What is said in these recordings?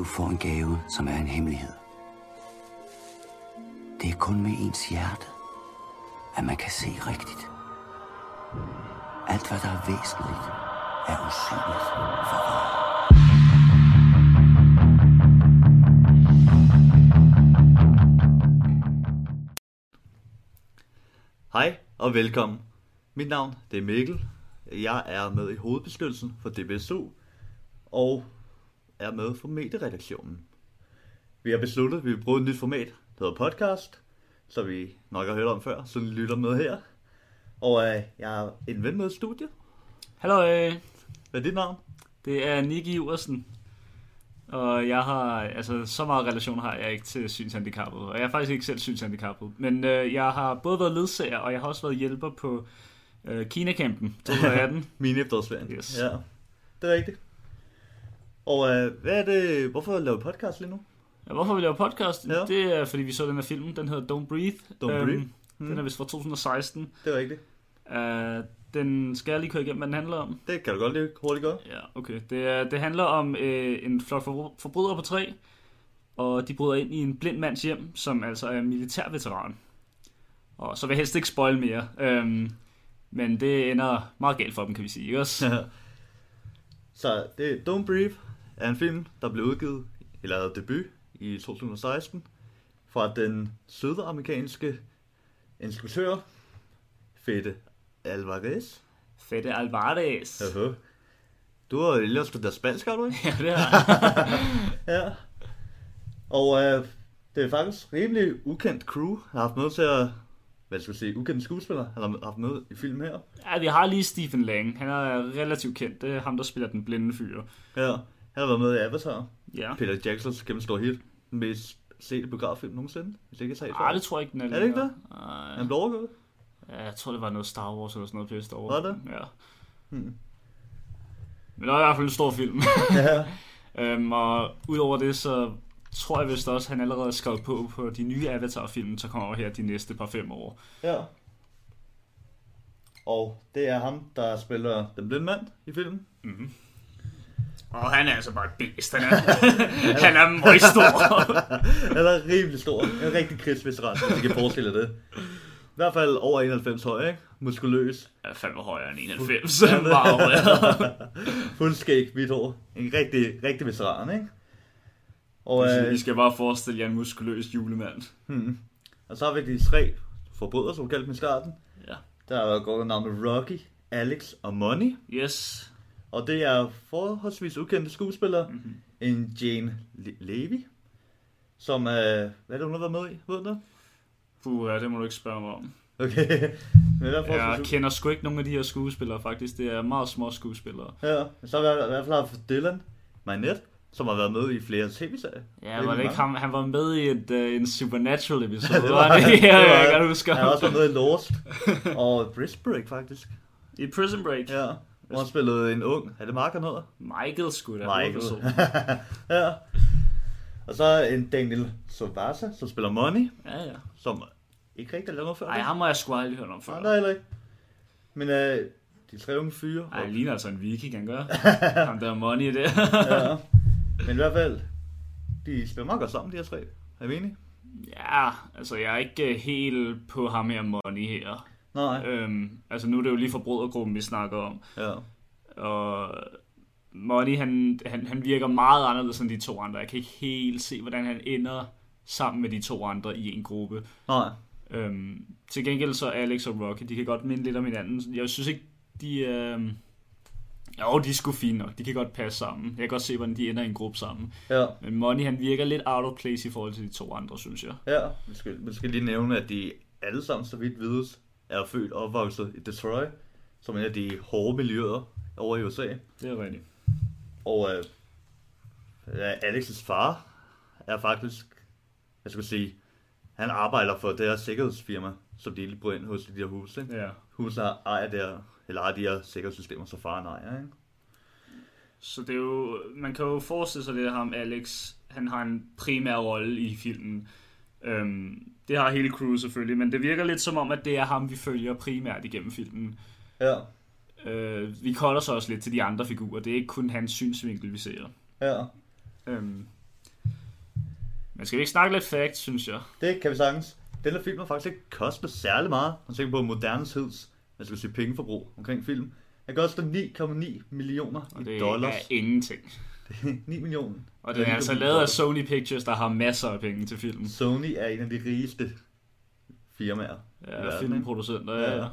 Du får en gave, som er en hemmelighed. Det er kun med ens hjerte, at man kan se rigtigt. Alt, hvad der er væsentligt, er usynligt for øjet. Hej og velkommen. Mit navn det er Mikkel. Jeg er med i hovedbestyrelsen for DBSU og er med for medieredaktionen. Vi har besluttet, at vi vil bruge et nyt format, der hedder podcast, så vi nok har hørt om før, så lytter med her. Og øh, jeg er en ven med i studiet. Hallo, øh, Hvad er dit navn? det er Nick Iversen. Og jeg har, altså så meget relation har jeg ikke til synshandicappet. Og jeg er faktisk ikke selv synshandicappet. Men øh, jeg har både været ledsager, og jeg har også været hjælper på øh, Kina-campen 2018. Min efterårsferien. Yes. Ja, det er rigtigt. Og øh, hvad er det, hvorfor laver vi podcast lige nu? ja, hvorfor vi laver podcast? Ja. Det er, fordi vi så den her film. Den hedder Don't Breathe. Don't Breathe. Mm. Den er vist fra 2016. Det er rigtigt. Uh, den skal jeg lige køre igennem, hvad den handler om. Det kan du godt lige hurtigt gøre. Ja, okay. Det, er, det handler om øh, en flok for, forbrydere på tre, og de bryder ind i en blind mands hjem, som altså er militærveteran. Og så vil jeg helst ikke spoil mere, øhm, men det ender meget galt for dem, kan vi sige, ikke også? Så det Don't Breathe er en film, der blev udgivet, eller debut i 2016, fra den sydamerikanske instruktør Fede Alvarez. Fede Alvarez. Uh-huh. Du har ellers studeret spansk, har du ikke? Ja, det er ja. Og øh, det er faktisk rimelig ukendt crew, har haft med til at, hvad skal jeg sige, ukendte skuespillere, han har haft med i filmen her. Ja, vi har lige Stephen Lang. Han er relativt kendt. Det er ham, der spiller den blinde fyr. Ja, han har været med i Avatar. Ja. Peter Jacksons kæmpe stor hit. Mest sete biograffilm nogensinde, hvis ikke jeg tager Ej, det tror jeg ikke, den er Er det ikke det? Ej. Han blev overgået. Ja, jeg tror, det var noget Star Wars eller sådan noget pisse over. Var det? Ja. Hmm. Men det var i hvert fald en stor film. Ja. øhm, og udover det, så tror jeg vist også, at han allerede er skrevet på på de nye Avatar-film, der kommer over her de næste par fem år. ja. Og det er ham, der spiller den blinde mand i filmen. Og han er altså bare et bæst. Han er, han er meget stor. Han er rimelig stor. En rigtig krigsveteran, hvis I kan forestille jer det. I hvert fald over 91 høj, ikke? Muskuløs. Jeg er fandme højere end 91. Meget højere. Fuld skæg, hvidt hår. En rigtig, rigtig veteran, ikke? Og, I øh, skal bare forestille jer en muskuløs julemand. hmm. og så har vi de tre forbrydere, som vi kaldte dem i starten. Ja. Der går navnet Rocky, Alex og Money. Yes. Og det er forholdsvis ukendte skuespillere. Mhm. Mm-hmm. En Jane Le- Levy, som er... Hvad er det, hun har været med i? Ved du? Puh, ja, det må du ikke spørge mig om. Okay. Men Jeg kender sgu ikke nogen af de her skuespillere, faktisk. Det er meget små skuespillere. Ja, så har vi i hvert fald haft Dylan Minette, som har været med i flere tv-serier. Ja, var det ikke ham? Han var med i et, uh, en Supernatural episode, det var, han. Ja, Det var jeg kan huske Han har også været med i Lost og Brisbane faktisk. I Prison Break. Ja, hvor han spillede en ung. Er det Mark, han hedder? Michael skulle da Michael. ja. Og så en Daniel Sovasa, som spiller Money, Ja, ja. som ikke rigtig har lavet noget før. Ej, ham har jeg sgu aldrig hørt om Nej, før. der er heller ikke. Men øh, de tre unge fyre. Ej, han ligner altså en viking, han gør. ham der money der. ja. Men i hvert fald, de spiller meget godt sammen, de her tre. Er vi enige? ja, altså jeg er ikke øh, helt på ham her money her. Nej. Øhm, altså nu er det jo lige forbrydergruppen, vi snakker om. Ja. Og Money, han, han, han virker meget anderledes end de to andre. Jeg kan ikke helt se, hvordan han ender sammen med de to andre i en gruppe. Nej. Øhm, til gengæld så Alex og Rocky, de kan godt minde lidt om hinanden. Jeg synes ikke, de... Øhm, jo, de er sgu fine nok. De kan godt passe sammen. Jeg kan godt se, hvordan de ender i en gruppe sammen. Ja. Men Money, han virker lidt out of place i forhold til de to andre, synes jeg. Ja, vi skal, vi skal lige nævne, at de alle sammen, så vidt vides, er født og opvokset i Detroit, som en af de hårde miljøer over i USA. Det er rigtigt. Og øh, ja, Alex' far er faktisk, jeg skal sige, han arbejder for det her sikkerhedsfirma, som de lige ind hos de her huse. Ikke? Ja. Huset ejer der, eller ejer de her sikkerhedssystemer, så faren ejer. Ikke? Så det er jo, man kan jo forestille sig det, at ham Alex, han har en primær rolle i filmen. Øhm, det har hele crewet selvfølgelig, men det virker lidt som om, at det er ham, vi følger primært igennem filmen. Ja, Øh, vi kolder så også lidt til de andre figurer. Det er ikke kun hans synsvinkel, vi ser. ja. Øhm, Men skal vi ikke snakke lidt facts, synes jeg? Det kan vi sagtens. Den her film har faktisk ikke kostet særlig meget. Man tænker på moderne tids, man skal sige pengeforbrug omkring film. Den koster 9,9 millioner Og i det dollars. er ingenting. 9 millioner. Og den er altså lavet af Sony Pictures, der har masser af penge til filmen. Sony er en af de rigeste firmaer. Ja, filmproducenter, ja. Ja.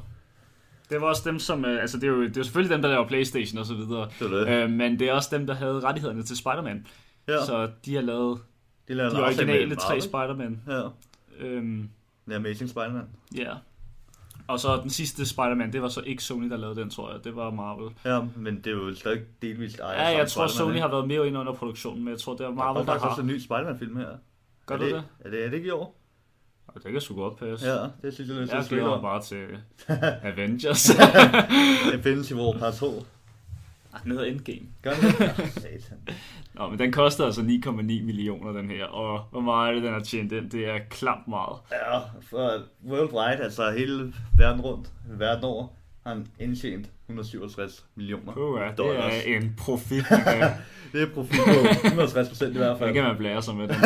Det var også dem, som... øh, Altså, det er jo, det er selvfølgelig dem, der laver Playstation og så videre. Det det. Øh, men det er også dem, der havde rettighederne til Spider-Man. Ja, Så de har lavet de de originale tre. Spider-Man. Ja, Øhm, The Amazing Spider-Man. ja. Og så den sidste Spider-Man, det var så ikke Sony, der lavede den, tror jeg. Det var Marvel. Ja, men det er jo stadig delvist ejer Ja, jeg tror, Sony ikke? har været mere ind under produktionen, men jeg tror, det er Der Marvel, der faktisk har. også en ny Spider-Man-film her. Gør er du det, det? Er det, er det ikke i år? Og det kan sgu godt passe. Ja, det synes jeg lidt Jeg glæder mig bare til Avengers. Infinity War Part 2. Ah, den hedder Endgame. Gør den det? Nå, men den koster altså 9,9 millioner, den her. Og hvor meget er det, den har tjent ind? Det er klamt meget. Ja, for worldwide, altså hele verden rundt, verden over, har han indtjent 167 millioner Puh, ja, det er en profit. Det er profit på 160 procent i hvert Det fald. kan man blære sig med. Den.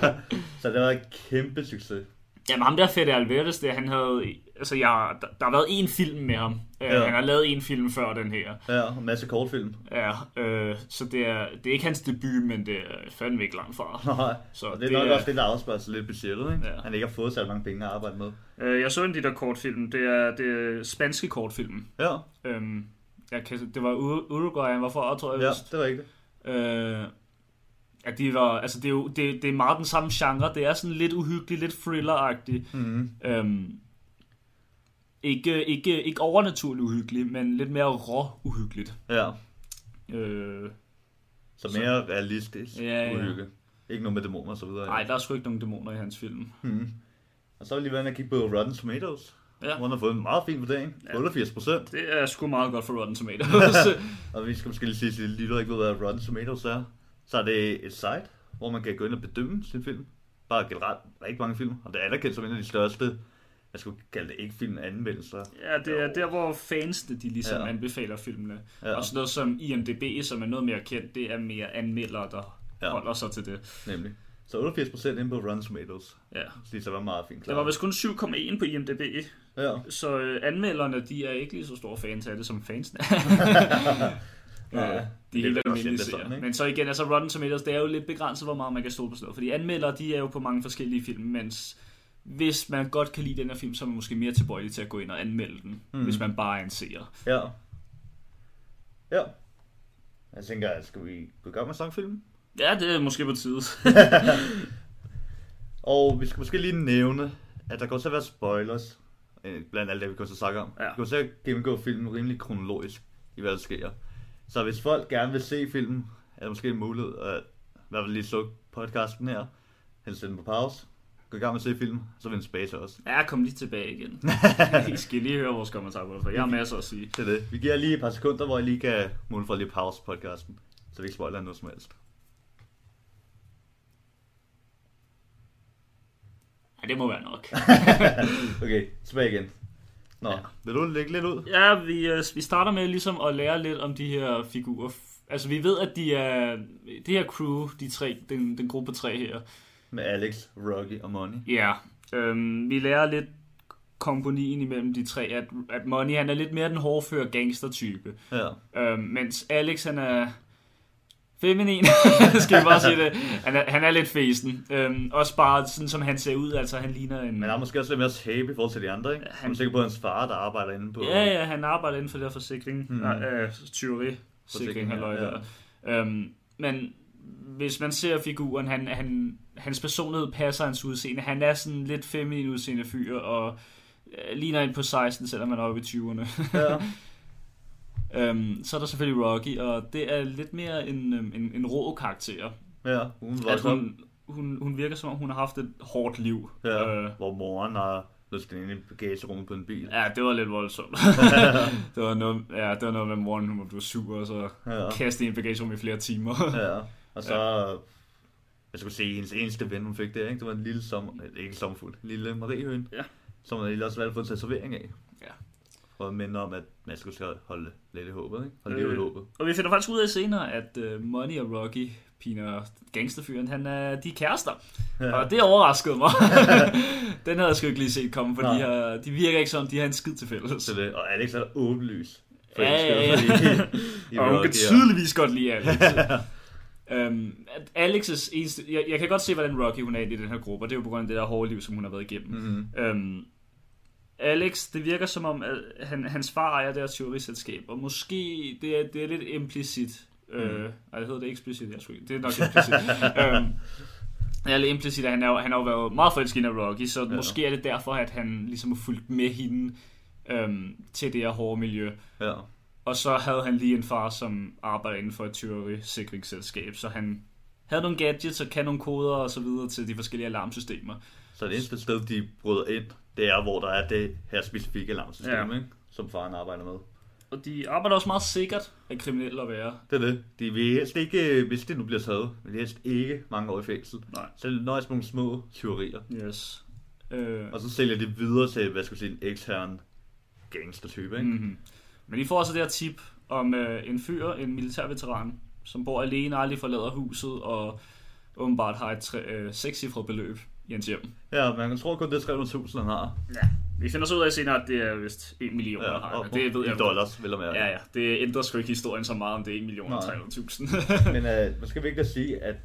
Så det var en kæmpe succes. Jamen ham der Fede Alvarez, det, han havde, altså jeg, der, der har været en film med ham. Ja. Ja. Han har lavet en film før den her. Ja, og en masse kortfilm. Ja, øh, så det er, det er ikke hans debut, men det er fandme ikke langt fra. Nej, Så og det er nok er- også det, der afspejler sig lidt budgettet, ikke? Ja. Han ikke har fået så mange penge at arbejde med. Øh, jeg så en af de der kortfilm, det er, det er spanske kortfilm. Ja, Øhm, jeg kan, det var Ur- Uruguay, han var fra, tror jeg ja, vist. det er rigtigt. Øh, at de var, altså det er jo det, det er meget den samme genre. Det er sådan lidt uhyggeligt, lidt thriller-agtigt. Mm-hmm. Øhm, ikke, ikke, ikke overnaturligt uhyggeligt, men lidt mere rå uhyggeligt. Ja, Øh, så mere realistisk Ja, ja. uhygge. Ikke noget med dæmoner og så videre. nej, der er sgu ikke nogen dæmoner i hans film. Mm. Og så har vi lige været inde og kigge på Rotten Tomatoes. Ja. Han har fået en meget fin vurdering. 88 procent. Det er sgu meget godt for Rotten Tomatoes. Og vi skal måske lige sige, at lige ikke ved, hvad Rotten Tomatoes er. Så er det et site, hvor man kan gå ind og bedømme sin film. Bare generelt rigtig mange film. Og det er anerkendt som en af de største, jeg skulle kalde det ikke film anmeldelser. ja, det er der, hvor fansene de ligesom ja. Ja. anbefaler filmene. Ja. Ja. Og sådan noget som IMDb, som er noget mere kendt, det er mere anmeldere, der ja. Ja. holder sig til det. Nemlig. Så 88 procent inde på Rotten Tomatoes. Ja. Det så var meget fint Der klar. var vist kun 7,1 på IMDb, Ja. så øh, anmelderne, de er ikke lige så store fans af det, som fansene Ja, det de helt almindelige serier. Men så igen, altså Rotten Tomatoes, det er jo lidt begrænset, hvor meget man kan stole på sådan noget. Fordi anmeldere, de er jo på mange forskellige film, mens hvis man godt kan lide den her film, så er man måske mere tilbøjelig til at gå ind og anmelde den, mm. Hvis man bare er en seer. Ja. Ja. Jeg tænker, skal vi gå i gang med sangfilmen? Ja, det er måske på tide. Og vi skal måske lige nævne, at der går til at være spoilers, øh, blandt alt det, vi til at snakke om. Ja. Vi til at gennemgå filmen rimelig kronologisk i, hvad der sker. Så hvis folk gerne vil se filmen, er der måske en mulighed at i hvert fald lige slukke podcasten her, sætte den på pause, gå i gang med at se filmen, så vende tilbage til os. ja, kom lige tilbage igen. I skal lige høre vores kommentarer på det, for jeg har masser at sige. Det er det. Vi giver lige et par sekunder, hvor jeg lige kan mulighed for lige pause podcasten, så vi ikke spoiler noget som helst. Ja, det må være nok. Okay, tilbage igen. Nå, ja. vil du lægge lidt ud? Ja, vi, øh, vi starter med ligesom at lære lidt om de her figurer. Altså, vi ved, at de er... Det her crew, de tre, den, den gruppe tre her, Med Alex, Rocky og Money. Ja, øhm, vi lærer lidt komponien imellem de tre, at, at Money han er lidt mere den hårdføre gangster-type, Ja. øhm, mens Alex han er feminin, skal vi bare sige det. Han er, han er lidt fesen. Øhm, også bare sådan, som han ser ud, altså han ligner en... Men han er måske også lidt mere tabe i forhold til de andre, ikke? Ja, han-. Jeg er sikker på, hans far, der arbejder inde på... Ja, ja, han arbejder inden for det her forsikring. Hmm. Mm. Nej, øh, tyveri. Forsikring, Forsikring, halløj ja, der. Øhm, men hvis man ser figuren, han, han, hans personlighed passer hans udseende. Han er sådan lidt feminin udseende fyr, og øh, ligner en på 16, selvom han er oppe i 20'erne. ja. øhm, så er der selvfølgelig Rocky, og det er lidt mere en, øhm, en, en rå karakter. ja. Hun var At hun, hun, hun virker som om, hun har haft et hårdt liv. Ja, Øh, hvor moren har løst ind i bagagerummet på en bil. Ja, det var lidt voldsomt. det, var noget, ja, det var noget med moren, hun blev sur, og så Ja. kaste i en bagagerum i flere timer. ja. Og så... Jeg skulle se, hendes eneste ven, hun fik der, ikke? Det var en lille sommer... Ikke sommerfugl. En lille mariehøn. Ja. Som lige også valgte få en tatovering af. Ja. Og minde om, at man skulle holde lidt i håbet, ikke? Holde liv i Øh. håbet. og vi finder faktisk ud af senere, at uh, Money og Rocky piner gangsterfyren, han er, de er kærester. Ja. Og det overraskede mig. Den havde jeg sgu ikke lige set komme, for de, har, de virker ikke som, de har en skid til fælles. Så det, og Alex er åbenlys. Ja, ja, ja. I Og hun kan tydeligvis godt lide Alex. øhm, Alex's eneste... Jeg, jeg kan godt se, hvordan Rocky hun er i den her gruppe, og det er jo på grund af det der hårde liv, som hun har været igennem. Mhm. Øhm, Alex, det virker som om, at han, hans far ejer det her teoriselskab, og måske det er, det er lidt implicit. Øh, nej, det hedder det eksplicit, jeg skulle, det er nok implicit. øhm, det er lidt implicit, at han, jo- han har været meget forelsket af Rocky, så ja. måske er det derfor, at han ligesom har fulgt med hende øhm, til det her hårde miljø. Ja. Og så havde han lige en far, som arbejder inden for et tyverisikringsselskab, så han havde nogle gadgets og kan nogle koder og så videre til de forskellige alarmsystemer. Så det eneste sted, de bryder ind, det er, hvor der er det her specifikke alarmsystem, Ja. ikke? som faren arbejder med. Og de arbejder også meget sikkert af kriminelle at være. Det er det. De vil helst ikke, hvis det nu bliver taget, vil de helst ikke mange år i fængsel. Nej. Så det nøjes med nogle små tyverier. Yes. Øh, Og så sælger de videre til, hvad skal jeg sige, en ekstern gangstertype, ikke? Mm. mm-hmm. Men I får også det her tip om øh, en fyr, en militærveteran, som bor alene, aldrig forlader huset og åbenbart har et tre, øh, sekscifret beløb i hans hjem. Ja, man tror kun, det er 300.000, han har. Ja. Vi finder så ud af senere, at det er vist 1 million, Ja, har, og det ved i jeg dollars, vil jeg mærke. Ja, ja. Det ændrer sgu ikke historien så meget, om det er 1 million og Nej. 300.000. Men øh, man skal at sige, at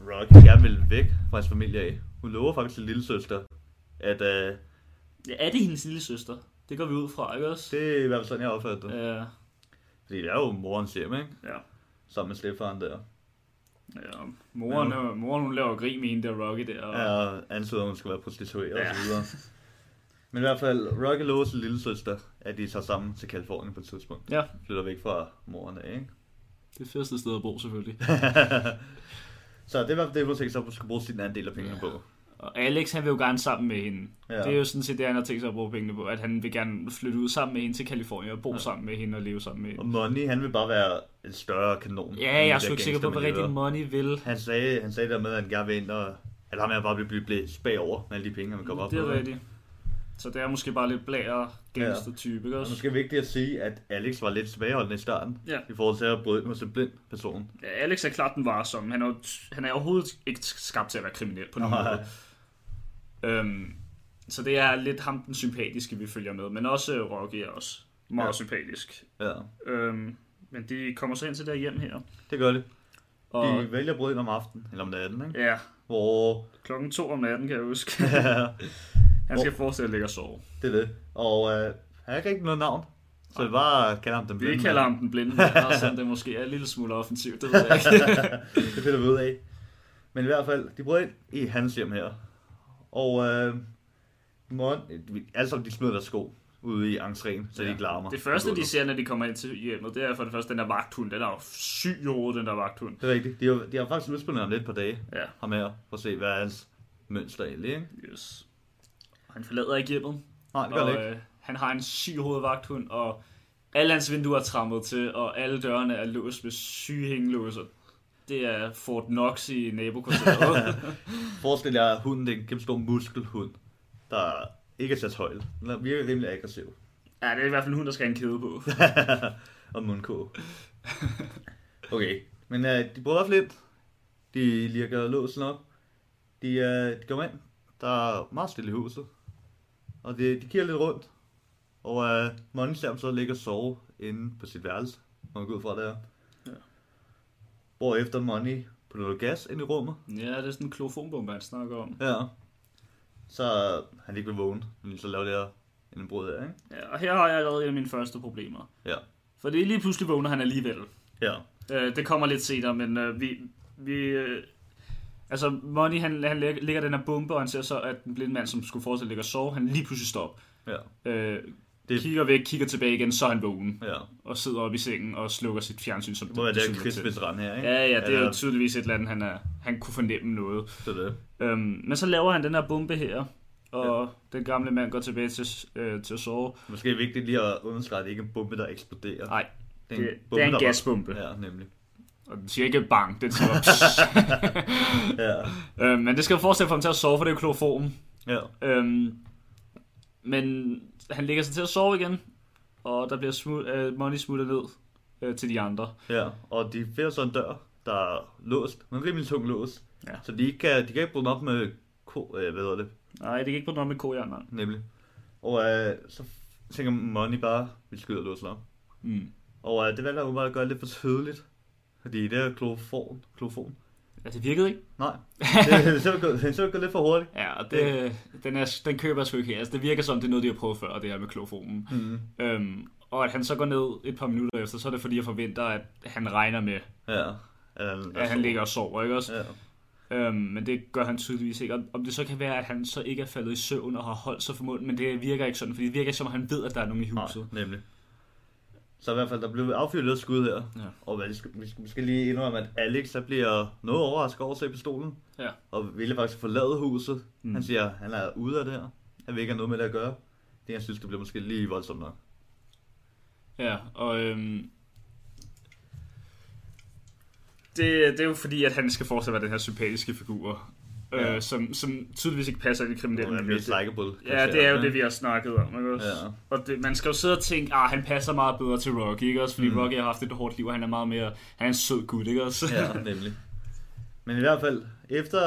Rocky gerne vil væk fra hans familie af. Hun lover faktisk sin lille søster, at øh, ja, er det hendes lille søster? Det går vi ud fra, ikke også? det er i hvert fald sådan, jeg opfatter det. Ja, Fordi det er jo morens hjem, ikke? ja. Sammen med stedfaren der. ja. Moren, ja. moren, hun laver grin med hende der Rocky der. Og... Ja, at hun skal være prostitueret Ja. og så videre. Men i hvert fald, Rocky lover sin lille søster, at de tager sammen til Kalifornien på et tidspunkt. ja, Flytter væk fra moren af, ikke? det er fedeste sted at bo selvfølgelig. så det var det, hun tænkte at hun skulle bruge sin anden del af pengene på. Og Alex, han vil jo gerne sammen med hende. Ja. Ja. Det er jo sådan set det, han har tænkt sig at bruge pengene på. At han vil gerne flytte ud sammen med hende til Kalifornien og bo Ja. ja. sammen med hende og leve sammen med Og hende. Money, han vil bare være en større kanon. Ja, jeg er sgu ikke sikker på, hvad rigtig. Money vil. Han sagde, han sagde der med, at han gerne vil ind og... At ham her bare blive blæst bagover med alle de penge, han kommer op Det er med. rigtigt. Så det er måske bare lidt blære gangster-type, ikke Og også? måske vigtigt at sige, at Alex var lidt tilbageholdende i starten. Ja. I forhold til at bryde hos en blind person. Ja, Alex er klart den varsomme. Han er, han er overhovedet ikke skabt til at være kriminel på nogen måde. Øhm, så det er lidt ham den sympatiske, vi følger med. Men også øh, Rocky er også meget Ja. ja. sympatisk. Ja, Øhm, men de kommer så ind til der hjem her. det gør det. Og De vælger ind om aftenen, eller om natten, ikke? ja, Hvor... klokken to om natten, kan jeg huske. Han skal forestille at ligge og sove. det er det. Og øh, han har ikke rigtig noget navn. Så vi bare kalder ham den Vi blinde kalder mand. ham den blinde sådan det måske er en lille smule offensivt, det ved jeg ikke. det finder vi ud af. Men i hvert fald, de bryder ind i hans hjem her. Og øh, morgen, alle sammen de smider deres sko ude i entréen, så de ikke larmer. Det første, de ser, når de kommer ind til hjemmet, det er for det første den der vagthund. Den er jo syg hovedet, den der vagthund. Det er rigtigt. De har, de har faktisk udspillet ham lidt på dage. Ja, Ham her, for at se, hvad er hans mønster egentlig, ikke? yes. Han forlader ikke hjemmet, Nej, det gør og det ikke. øh, han har en syg hovedvagthund, og alle hans vinduer er trammet til, og alle dørene er låst med syge hængelåser. Det er Fort Knox i nabokvarteret. Forestil jer, hunden det er en kæmpe stor muskelhund, der ikke er sat højt. Den er- virker rimelig aggressiv. ja, det er i hvert fald en hund, der skal have en kæde på. og mundkåb. Okay, men uh, de bryder også lidt. De lirker låsen op. De, uh, de kommer ind. Der er meget stille i huset. Og de, de kigger lidt rundt. Og uh, ser dem så ligge og sove inde på sit værelse. Må man gå ud fra der. Ja. Hvorefter Money putter noget gas ind i rummet. ja, det er sådan en klofonbombe, han snakker om. Ja. Så han ikke vil vågne. Men så laver det her en brud her, ikke? Ja, og her har jeg allerede en af mine første problemer. Ja. For det er lige pludselig vågner han alligevel. Ja. Øh, det kommer lidt senere, men øh, vi... vi øh, altså, Money, han, han lægger, den her bombe, og han ser så, at den blinde mand, som skulle fortsætte ligge og sove, han lige pludselig stopper. Ja. Øh, Det- det... Kigger væk, kigger tilbage igen, så er han vågen. Ja. Og sidder oppe i sengen og slukker sit fjernsyn, som Det må være det her tydeligt til. krigsveteran her, ikke? Ja, ja, det er jo tydeligvis et eller andet, han, er, han kunne fornemme noget. Det er det. Øhm, men så laver han den her bombe her, og ja. den gamle mand går tilbage til, øh, til at sove. Måske er det vigtigt lige at understrege, at det ikke er en bombe, der eksploderer. Nej, det det, det er en gasbombe. Ja, nemlig. Og den siger ikke bang, den siger. Ja. øhm, Men det skal jo forestille for ham til at sove, for det er jo kloform. ja. Øhm, men han ligger sig til at sove igen, og der bliver smut, øh, money smuttet ned øh, til de andre. Ja, og de finder så en dør, der er låst. Men rimelig tung lås. Ja. Så de, ikke kan, de kan ikke bruge den op med ko, øh, hvad hedder det, Nej, det kan ikke på noget med kojern, nej. nemlig. Og øh, så tænker Money bare, vi skyder låsen op. Mm. Og øh, det valgte jeg bare at gøre lidt for tydeligt. Fordi det er klofon. klofon. Ja, det virkede ikke. Nej, det, det, gået- det simpelthen gået lidt for hurtigt. Ja, og det, den, er, den køber jeg sgu ikke her. Altså, det virker som, det er noget, de har prøvet før, det her med klofonen. Mm. Øhm, og at han så går ned et par minutter efter, så er det fordi, jeg forventer, at han regner med, Ja. At, at han ligger og sover, ikke også? Ja. Øhm, men det gør han tydeligvis ikke. Og Om det så kan være, at han så ikke er faldet i søvn og har holdt sig for munden, men det virker ikke sådan, fordi det virker som, at han ved, at der er nogen i Nej, huset. nemlig. Så i hvert fald, der blev affyret lidt skud her. Ja. Og vi, skal, vi skal måske lige indrømme, at Alex så bliver noget overrasket over at se pistolen. Ja. Og ville faktisk forlade huset. Mm. Han siger, at han er ude af det her. Han vil ikke have noget med det at gøre. Det jeg synes, det bliver måske lige voldsomt nok. Ja, og øhm, det, det er jo fordi, at han skal fortsat være den her sympatiske figur, Ja. øh, som, som tydeligvis ikke passer i kriminelle Det er mest likeable. Ja, det er jo det, vi har snakket om. Ikke også? Ja. Og det, man skal jo sidde og tænke, at han passer meget bedre til Rocky, ikke også? Fordi mm. Mm. Rocky har haft et hårdt liv, og han er meget mere... Han er en sød gut, ikke også? Ja, nemlig. Men i hvert fald, efter...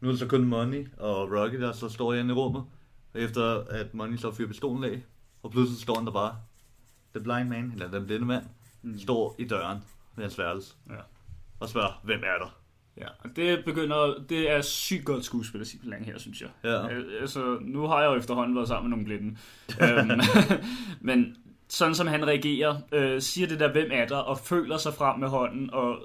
Nu er det så kun Money og Rocky, der så står inde i rummet. Efter at Money så fyrer pistolen af. Og pludselig står han der bare. The blind man, eller den blinde mand, mm. står i døren ved hans værelse. Ja. Og spørger, hvem er der? Ja, og det begynder, det er sygt godt skuespil på længe her, synes jeg. Ja. Al- Altså, nu har jeg jo efterhånden været sammen med nogle blinde. øhm, men sådan som han reagerer, øh, siger det der, hvem er der, og føler sig frem med hånden, og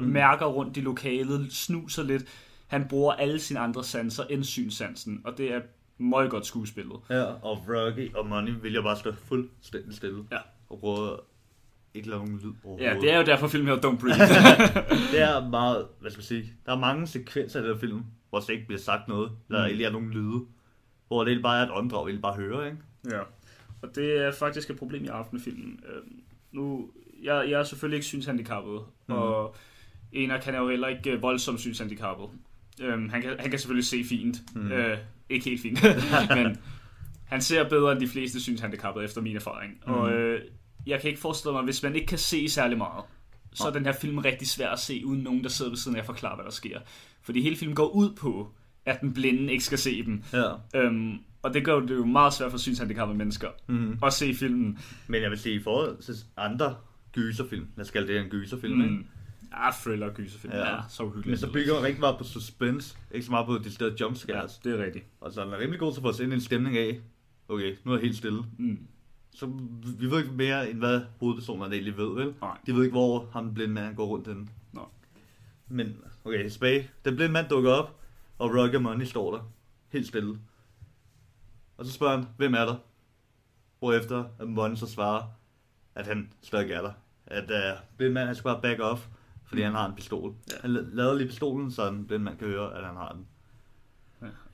mm. mærker rundt i lokalet, snuser lidt. Han bruger alle sine andre sanser end synssansen, og det er meget godt skuespillet. Ja, og Rocky og Money vil jo bare stå fuldstændig stille. Ja. Og prøve ikke lave nogen lyd Ja, overhovedet. det er jo derfor filmen hedder Don't Breathe. det er meget, hvad skal man sige, der er mange sekvenser i den her film, hvor der ikke bliver sagt noget, eller Mm. er nogen lyde, hvor det bare er et åndedrag, vi bare høre, ikke? Ja, og det er faktisk et problem i aftenfilmen. Øhm, nu, jeg, jeg er selvfølgelig ikke synshandicappet, mm. og Enoch kan er jo heller ikke øh, voldsomt synshandicappet. Øhm, han, kan, han kan selvfølgelig se fint. Mm. Øh, ikke helt fint, men han ser bedre end de fleste synshandicappede efter min erfaring. Mm. Og øh, jeg kan ikke forestille mig, hvis man ikke kan se særlig meget, så er den her film rigtig svær at se, uden nogen, der sidder ved siden af og forklarer, hvad der sker. Fordi hele filmen går ud på, at den blinde ikke skal se dem. Ja. Øhm, og det gør det jo meget svært for synshandicappede mennesker Mm. at se filmen. Men jeg vil sige, i forhold til andre gyserfilm, lad os kalde det en gyserfilm, mm. ikke? Ja, thriller og gyserfilm. Ja. Ja. ja, så Men uhyggeligt. så bygger man rigtig meget på suspense, ikke så meget på de steder ja, jumpscares. det er rigtigt. Og så er den rimelig god til at få os ind i en stemning af, okay, nu er jeg helt stille. Mm. Så vi ved ikke mere, end hvad hovedpersonerne egentlig ved, vel? Nej. De ved ikke, hvor ham blinde mand går rundt henne. Nå. Men, okay, tilbage. Den blinde mand dukker op, og og Money står der. Helt stille. Og så spørger han, hvem er der? Hvorefter at Money så svarer, at han stadig er der. At uh, blinde mand, han skal bare back off, fordi han har en pistol. Ja. Han la- lader lige pistolen, så den blinde mand kan høre, at han har den.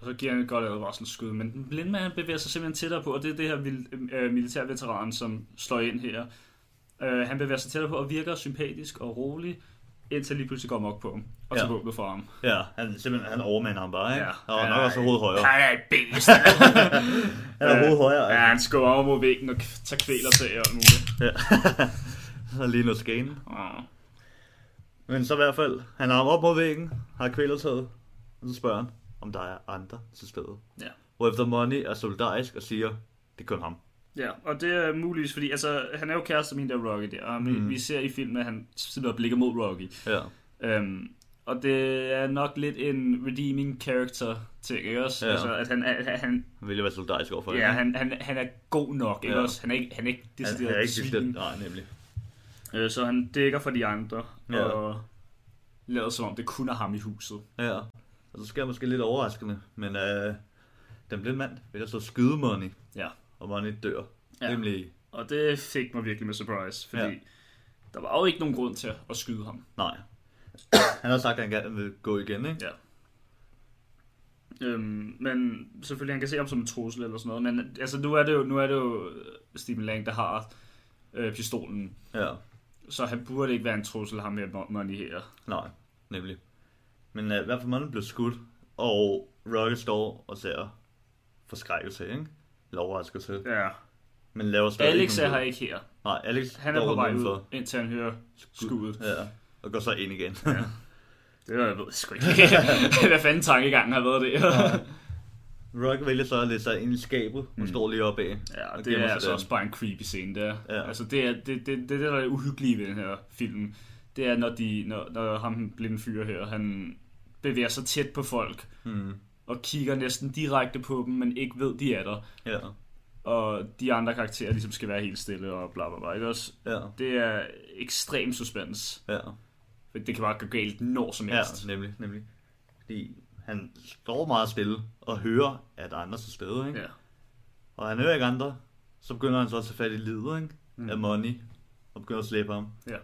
Ja. Og så giver han et godt advarselsskud. Men den blinde mand bevæger sig simpelthen tættere på, og det er det her øh, militærveteran, som slår ind her. Øh, han bevæger sig tættere på og virker sympatisk og rolig, indtil lige pludselig går mok på ham og tager Ja. våbnet fra ham. Ja, han, simpelthen, han overmander ham bare, ikke? Ja. Og nok også hovedet højere. Han er et beast. Han er hovedet højere. ja, han skubber over mod væggen og tager kvæler til og muligt. Ja. Han er lige noget skane. Ah. Men så i hvert fald, han har ham op mod væggen, har kvælertaget, og så spørger han, om der er andre til stede. Ja. Hvorefter Money er solidarisk og siger, det er kun ham. Ja, og det er muligvis, fordi altså, han er jo kæreste med hende der Rocky der, og vi, Mhm. vi ser i filmen, at han sidder og blikker mod Rocky. Ja. Øhm, og det er nok lidt en redeeming character ting, ikke også? Ja. Altså, at han, er- han, han, Han vil jo være solidarisk overfor ja, han, han, han er god nok, ikke Ja. også? Han er ikke, han er ikke han, decideret han er ikke decideret, nej, nemlig. Øh, så han dækker for de andre, Ja. og lader som om det kun er ham i huset. Ja. Og så sker måske lidt overraskende, men øh, den blinde mand vil så skyde Money, Ja. og Money dør. Ja. Ja. Nemlig, Og det fik mig virkelig med surprise, fordi Ja. der var jo ikke nogen grund til at skyde ham. nej. Han har sagt, at han gerne vil gå igen, ikke? Ja. Øhm, men selvfølgelig, han kan se ham som en trussel eller sådan noget, men altså, nu er det jo, nu er det jo Stephen Lang, der har øh, pistolen, Ja. så han burde ikke være en trussel, ham med Money her. Nej, nemlig. Men uh, i hvert fald Money blev skudt, og Rocky står og ser forskrækkelse, ikke? Eller overraskelse. Ja. Men laver stadig Alex ikke er her ikke her. Nej, Alex Han er på vej ud, indtil han hører skuddet. Ja. og går så ind igen. Ja. Det var jeg ved sgu ikke. Hvad fanden tankegangen har været det? Rocky vælger så at læse sig ind i skabet, hun står lige oppe af. Ja, og det er altså der. også bare en creepy scene der. Ja. Ja. Altså det er det, det, det, det, der er uhyggelige ved den her film. Det er, når, de, når, når ham den blinde fyr her, han bevæger sig tæt på folk, Mm. og kigger næsten direkte på dem, men ikke ved, de er der. Ja, Og de andre karakterer ligesom skal være helt stille og bla bla bla. Ikke også? ja, Det er ekstrem suspense. ja. For det kan bare gå galt når som Ja, helst. nemlig, nemlig. Fordi han står meget stille og hører, at andre er til stede, ikke? Ja. Og han hører ikke andre, så begynder han så at tage fat i livet, ikke? Mm. Af money, og begynder at slæbe ham. ja.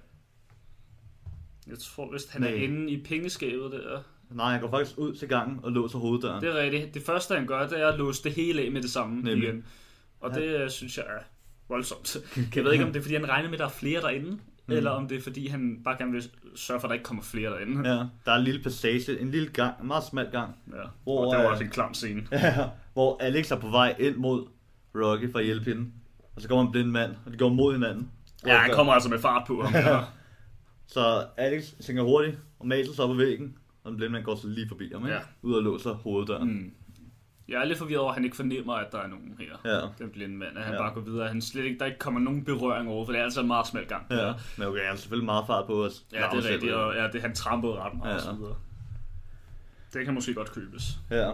Jeg tror vist, han er Nej. inde i pengeskabet der. Nej, han går faktisk ud til gangen og låser hoveddøren. Det er rigtigt. Det første, han gør, det er at låse det hele af med det samme Nemlig. igen. Og det øh, synes jeg er voldsomt. Jeg ved ikke, om det er, fordi han regner med, at der er flere derinde, mm. eller om det er, fordi han bare gerne vil sørge for, at der ikke kommer flere derinde. Ja, der er en lille passage, en lille gang, en meget smal gang, Ja. Hvor, og det var øh, også en klam scene. Ja, hvor Alex er på vej ind mod Rocky for at hjælpe hende. Og så kommer en blind mand, og de går mod hinanden. Ja, han kommer altså med fart på ham. Ja. Så Alex tænker hurtigt og maser sig op på væggen, og den blinde mand går så lige forbi ham, ikke? Ja. Ud og låser hoveddøren. Mm. Jeg er lidt forvirret over, at han ikke fornemmer, at der er nogen her. Ja. Den blinde mand, at han Ja. bare går videre. Han slet ikke, der ikke kommer nogen berøring over, for det er altså en meget smal gang. Ja, men okay, han har selvfølgelig meget fart på os. Ja, det er rigtigt, og ja, det, han trampede ret meget Ja. og så videre. Det kan måske godt købes. Ja.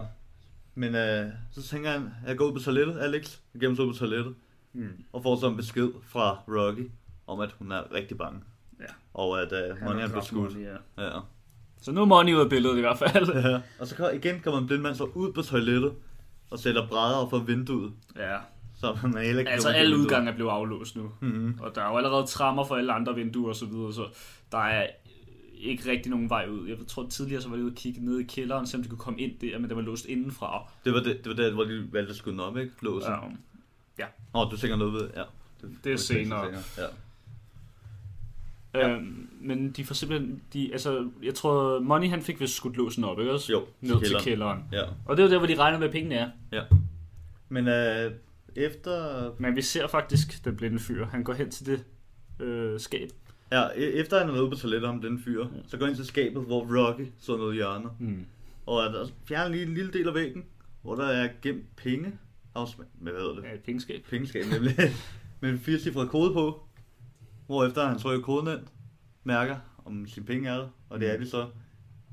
Men øh, så tænker han, jeg går ud på toilettet, Alex. Jeg gemmer sig ud på toilettet. Mm. Og får så en besked fra Rocky, om at hun er rigtig bange. Ja. Og at øh, Han Money er blevet skudt. Ja. Ja. Så nu er Money ud af billedet i hvert fald. ja. Og så kommer, igen kommer en blind mand så ud på toilettet, og sætter brædder for vinduet. ja. Så man heller ikke Altså alle udgange er blevet aflåst nu. Mhm. Og der er jo allerede trammer for alle andre vinduer og så videre, så der er ikke rigtig nogen vej ud. Jeg tror tidligere, så var de ude og kigge ned i kælderen, om de kunne komme ind der, men det var låst indenfra. Det var det, det var der, hvor de valgte at skyde den op, ikke? Låsen. Ja. Åh, oh, du tænker noget ved, ja. Det, Det er senere. Ja. Ja. Øhm, men de får simpelthen, de, altså, jeg tror, Money han fik vist skudt låsen op, ikke også? Jo, Ned til kælderen. kælderen. ja. Og det er jo der, hvor de regner med, at pengene er. Ja. Men øh, efter, Men vi ser faktisk den blinde fyr. Han går hen til det øh, skab. ja, e- efter han er ude på toilettet om den fyr, så går han ind til skabet, hvor Rocky så noget i hjørnet. Mm. Og der fjerner lige en lille del af væggen, hvor der er gemt penge. Afsmag, hvad hedder det? Ja, et pengeskab. Pengeskab nemlig. Med en firecifret kode på. Hvorefter han trykker koden ind, mærker om sine penge er der, og det er de så.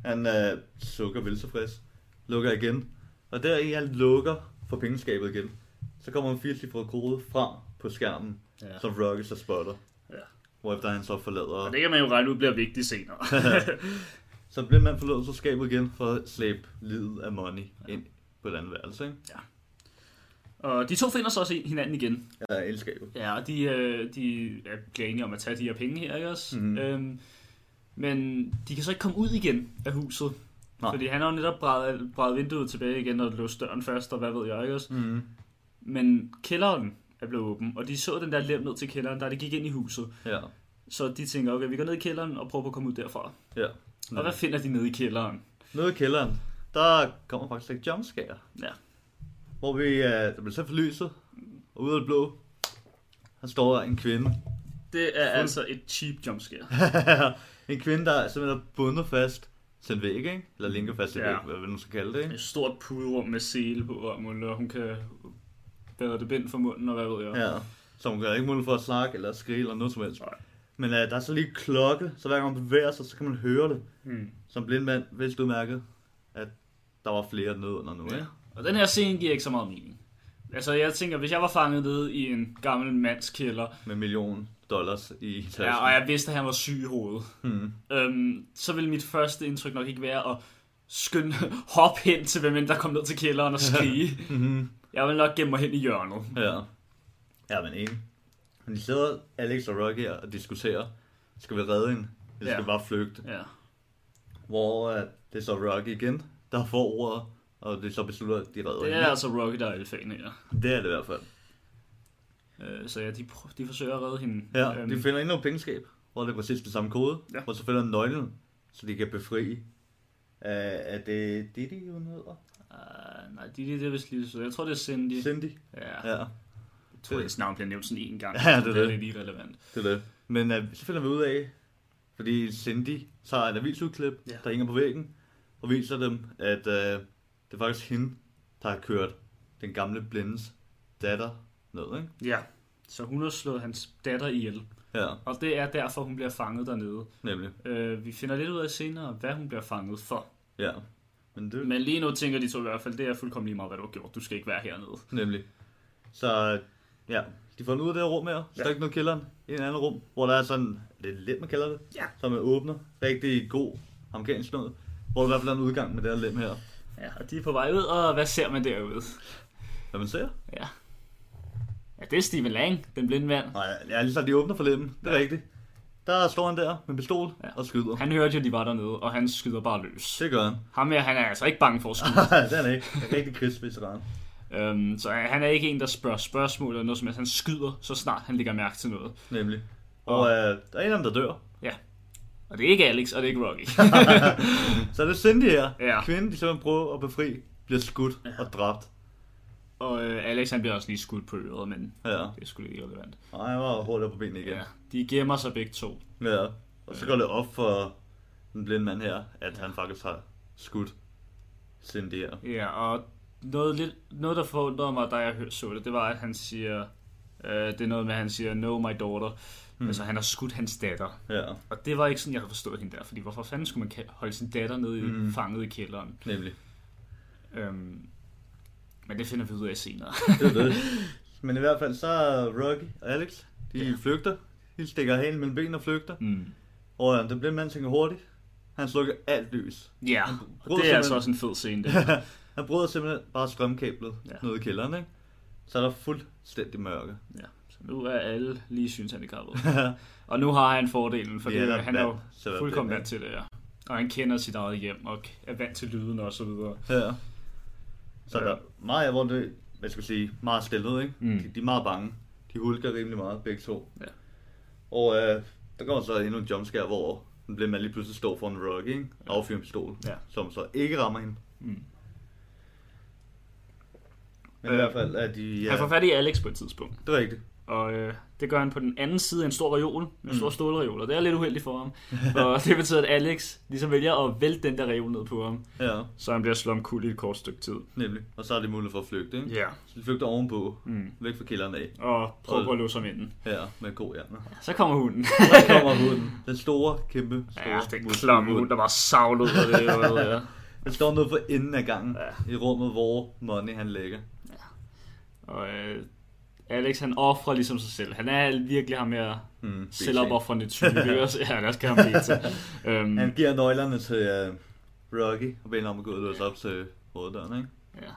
Han øh, sukker vel tilfreds, lukker igen, og der i han lukker for pengeskabet igen, så kommer en firecifret kode frem på skærmen, Ja. ja. som Rocky så spotter. Ja. Hvorefter han så forlader. Og det kan man jo regne ud bliver vigtigt senere. Så bliver man forlader så skabet igen for at slæbe livet af money ind på et andet værelse, ikke? Og de to finder så også hinanden igen. Ja, elskabet. Ja, og de, øh, de er- bliver enige om at tage de her penge her, ikke også? Mhm. Øhm, men de kan så ikke komme ud igen af huset. Nej. Fordi han har jo netop brædet, brædet vinduet tilbage igen og låst døren fast, og hvad ved jeg, ikke også? Mm. Men kælderen er blevet åben, og de så den der lem ned til kælderen, der de gik ind i huset. Ja. Så de tænker, okay, vi går ned i kælderen og prøver på at komme ud derfra. Ja. Og hvad finder de nede i kælderen? Nede i kælderen, der kommer faktisk et jumpscare. Ja. Hvor vi, uh, der bliver så for lyset, og ude af det blå, der står en kvinde. Det er Fuld- altså et cheap jumpscare. en kvinde, der simpelthen er bundet fast til en væg, ikke? Eller linker fast til en Ja. væg, hvad nu skal kalde det, ikke? Et stort puderum med sele på, og hun kan bære det bind for munden, og hvad ved jeg. Ja. Så hun kan ikke mulighed for at snakke eller skrige eller noget som helst. Nej. Men uh, der er så lige klokke, så hver gang man bevæger sig, så kan man høre det. Hmm. Som blind mand, hvis du mærkede, at der var flere nede under nu, Ja. ikke? Og den her scene giver ikke så meget mening. Altså, jeg tænker, hvis jeg var fanget nede i en gammel mands kælder, Med en million dollars i tasken. ja, og jeg vidste, at han var syg i hovedet, Hmm. øhm, så ville mit første indtryk nok ikke være at skynde hop hen til, hvem end der kom ned til kælderen og skrige. Mhm. jeg vil nok gemme mig hen i hjørnet. Ja. Ja, men enig. Men de sidder, Alex og Rocky, og diskuterer, skal vi redde hende? Eller skal Ja. vi bare flygte? Ja. Hvor uh, det er så Rocky igen, der får ordet, og det så beslutter, at de redder Det hende. er altså Rocky, der er alfaen her. Det er det i hvert fald. Øh, så ja, de, pr- de forsøger at redde hende. Ja, Øhm, de finder endnu et pengeskab, hvor det er præcis det samme kode, Ja. hvor så finder de nøglen, så de kan befri. Uh, er det Didi, hun hedder? Uh, nej, de, de, det er vist lige så. Jeg tror, det er Cindy. Cindy? Ja. Ja, Jeg tror, hendes navn bliver nævnt sådan en gang. Ja, det er det er det. lidt irrelevant. det er det. Men uh, så finder vi ud af, Fordi Cindy tager et avisudklip, Ja. ja. der hænger på væggen, og viser dem, at øh, det er faktisk hende, der har kørt den gamle blindes datter ned, ikke? Ja. Så hun har slået hans datter ihjel. Ja, Og det er derfor, hun bliver fanget dernede. nemlig. Øh, vi finder lidt ud af senere, hvad hun bliver fanget for. Ja, men det Men lige nu tænker de to i hvert fald, det er fuldkommen lige meget, hvad du har gjort. Du skal ikke være hernede. Nemlig. Så ja, de får ud af det her rum her, stak ja. ned i kælderen, i en anden rum, hvor der er sådan, det er lidt man kalder det, Ja. som er åbner, rigtig god amerikansk noget, hvor der i hvert fald er en udgang med det her lem her. Ja, og de er på vej ud, og hvad ser man derude? Hvad man ser? Ja. Ja, det er Steven Lang, den blinde mand. Nej, ja, lige så de åbner for lemmen, det er ja. rigtigt. Der står han der med pistol Ja. og skyder. Han hørte jo, de var dernede, og han skyder bare løs. Det gør han. Ham her, han er altså ikke bange for at skyde. det er han ikke. En rigtig krigsveteran. øhm, så han er ikke en, der spørger spørgsmål eller noget som helst. Han skyder, så snart han lægger mærke til noget. Nemlig. Og øh, der er en af dem, der dør. Ja. Og det er ikke Alex, og det er ikke Rocky. Så er det Cindy her. Ja. Kvinden, de simpelthen prøver at befri, bliver skudt ja. og dræbt. og øh, Alex, han bliver også lige skudt på øret, men Ja. det er sgu ikke relevant. Og han var hurtigt på benene igen. Ja. De gemmer sig begge to. Ja, og så går det op for den blinde mand her, at han faktisk har skudt Cindy her. Ja, og noget, lidt, noget der forundrede mig, da jeg så det, det var, at han siger, øh, det er noget med, at han siger, no, my daughter. Mm. Altså, han har skudt hans datter. Ja, Og det var ikke sådan, jeg havde forstået hende der, fordi hvorfor fanden skulle man holde sin datter nede i, mm. fanget i kælderen? nemlig. Øhm, men det finder vi ud af senere. Det det. Men i hvert fald så er Rocky og Alex, de ja. flygter. De stikker halen mellem benene og flygter. mm. Og øh, den blinde mand tænker hurtigt. Han slukker alt lys. Ja, bryder det er altså også en fed scene, det. han bryder simpelthen bare strømkablet Ja. ja. ned i kælderen, ikke? Så er der fuldstændig mørke. ja. Nu er alle lige synshandicappede. og nu har han fordelen, for Ja, han er jo fuldkommen vant til det, ja. Og han kender sit eget hjem, og er vant til lyden og så videre. Ja. Så Ja. der er meget, hvor det, hvad skal jeg sige, meget stillet, ikke? Mm. De, de, er meget bange. De hulker rimelig meget, begge to. Ja. Og øh, der kommer så endnu en jumpscare, hvor den bliver man lige pludselig står for en Rocky, ikke? Affyrer en pistol, Ja. som så ikke rammer hende. Mm. Men i Øh, hvert fald er de... Ja, Han får fat i Alex på et tidspunkt. det er rigtigt. Og øh, det gør han på den anden side af en stor reol, en stor stålreol, og det er lidt uheldigt for ham. og det betyder, at Alex ligesom vælger at vælte den der reol ned på ham, Ja, så han bliver slået omkuld i et kort stykke tid. nemlig. Og så er det mulighed for at flygte, ikke? Ja. Så de flygter ovenpå, Mm. væk fra kælderen af. Og prøver Og- at låse ham inden. Ja, med god hjerner. Så kommer hunden. Så kommer hunden. Den store, kæmpe, store ja, den klamme hund, der var savlet af det. og ja. Den står nede for enden af gangen Ja. i rummet, hvor Money han ligger. Og øh, Alex, han offrer ligesom sig selv. Han er virkelig ham her Mm, selvopoffrende type. ja, skal han blive til. Øhm, Han giver nøglerne til uh, Rocky og beder ham om at gå ud og låse op til hoveddøren, ikke? Ja.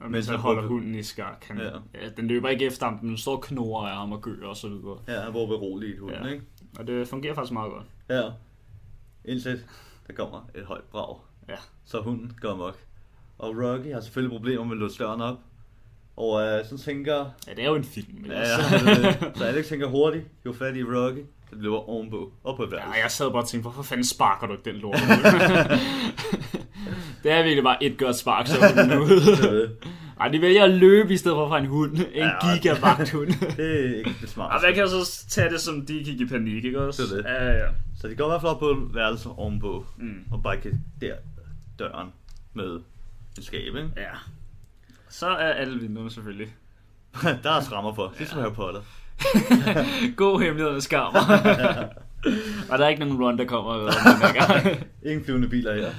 Og Mens han holder hunden i skak. Han, ja. Ja. Den løber ikke efter ham, den står og knurrer af ham og gør og så videre. Ja, han var beroliget hunden, Ja. ikke? Og det fungerer faktisk meget godt. Ja. Indtil der kommer et højt brag. Ja. Så hunden går amok. Og Rocky har selvfølgelig problemer med at låse døren op. Og uh, så tænker... Ja, det er jo en film. Ikke? Ja, så Alex tænker hurtigt, jo fat i Rocky, det løber ovenpå, op på et. Ja, jeg sad bare og tænkte, hvorfor fanden sparker du ikke den lort? det er virkelig bare et godt spark, så er hunden ude. Ej, de vælger at løbe i stedet for fra en hund. En Ja, gigavagthund. Det er ikke det smarte. Og man kan så tage det som, de gik i panik, ikke også? Det er det. Ja, ja. Så de går i hvert fald op på et værelse ovenpå, Mm. og bare kan der døren med en skab, ikke? Ja. Så er alle vinduerne selvfølgelig. der er skrammer på, ligesom Harry Potter. God hemmelighedernes skammer. og der er ikke nogen run, der kommer øh, her gang. Ingen flyvende biler her.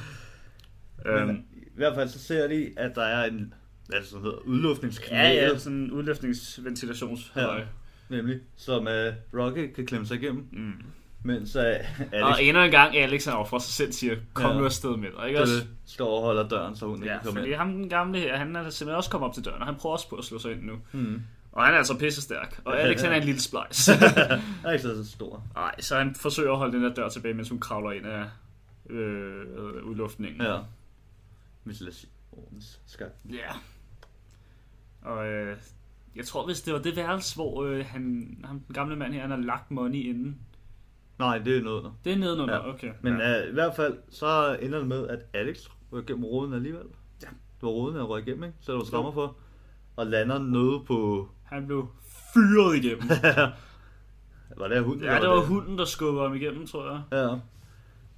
Men øhm, i hvert fald så ser de, at der er en, hvad det, sådan hedder, udluftningskanal, ja, ja, sådan en udløftningsventilations. Ja. nemlig, som uh, Rocky kan klemme sig igennem, Mm. Mens uh, Alex Og endnu en gang, Alex han overfor sig selv siger, kom Ja. nu afsted med dig, ikke også? står og holder døren, så hun ikke Ja, kan komme fordi ind. ham den gamle her, han er simpelthen også kommet op til døren, og han prøver også på at slå sig ind nu. Mm. Og han er altså pisse stærk. Og Alex han er en lille splice. Han er ikke så stor. Nej, så han forsøger at holde den der dør tilbage, mens hun kravler ind af øh, udluftningen. Ja. Ventilationens skab. Ja. Og øh, jeg tror, hvis det var det værelse, hvor øh, han, ham, den gamle mand her, han har lagt money inden. Nej, det er noget der. Det er nedenunder, Ja. okay. Men ja. uh, i hvert fald, så ender det med, at Alex ryger gennem roden alligevel. Ja. Det var roden, han røg igennem, ikke? Så der var skrammer for. Og lander nede på... Han blev fyret igennem. Var det hunden? Ja, det var hunden, der skubber ham igennem, tror jeg. Ja.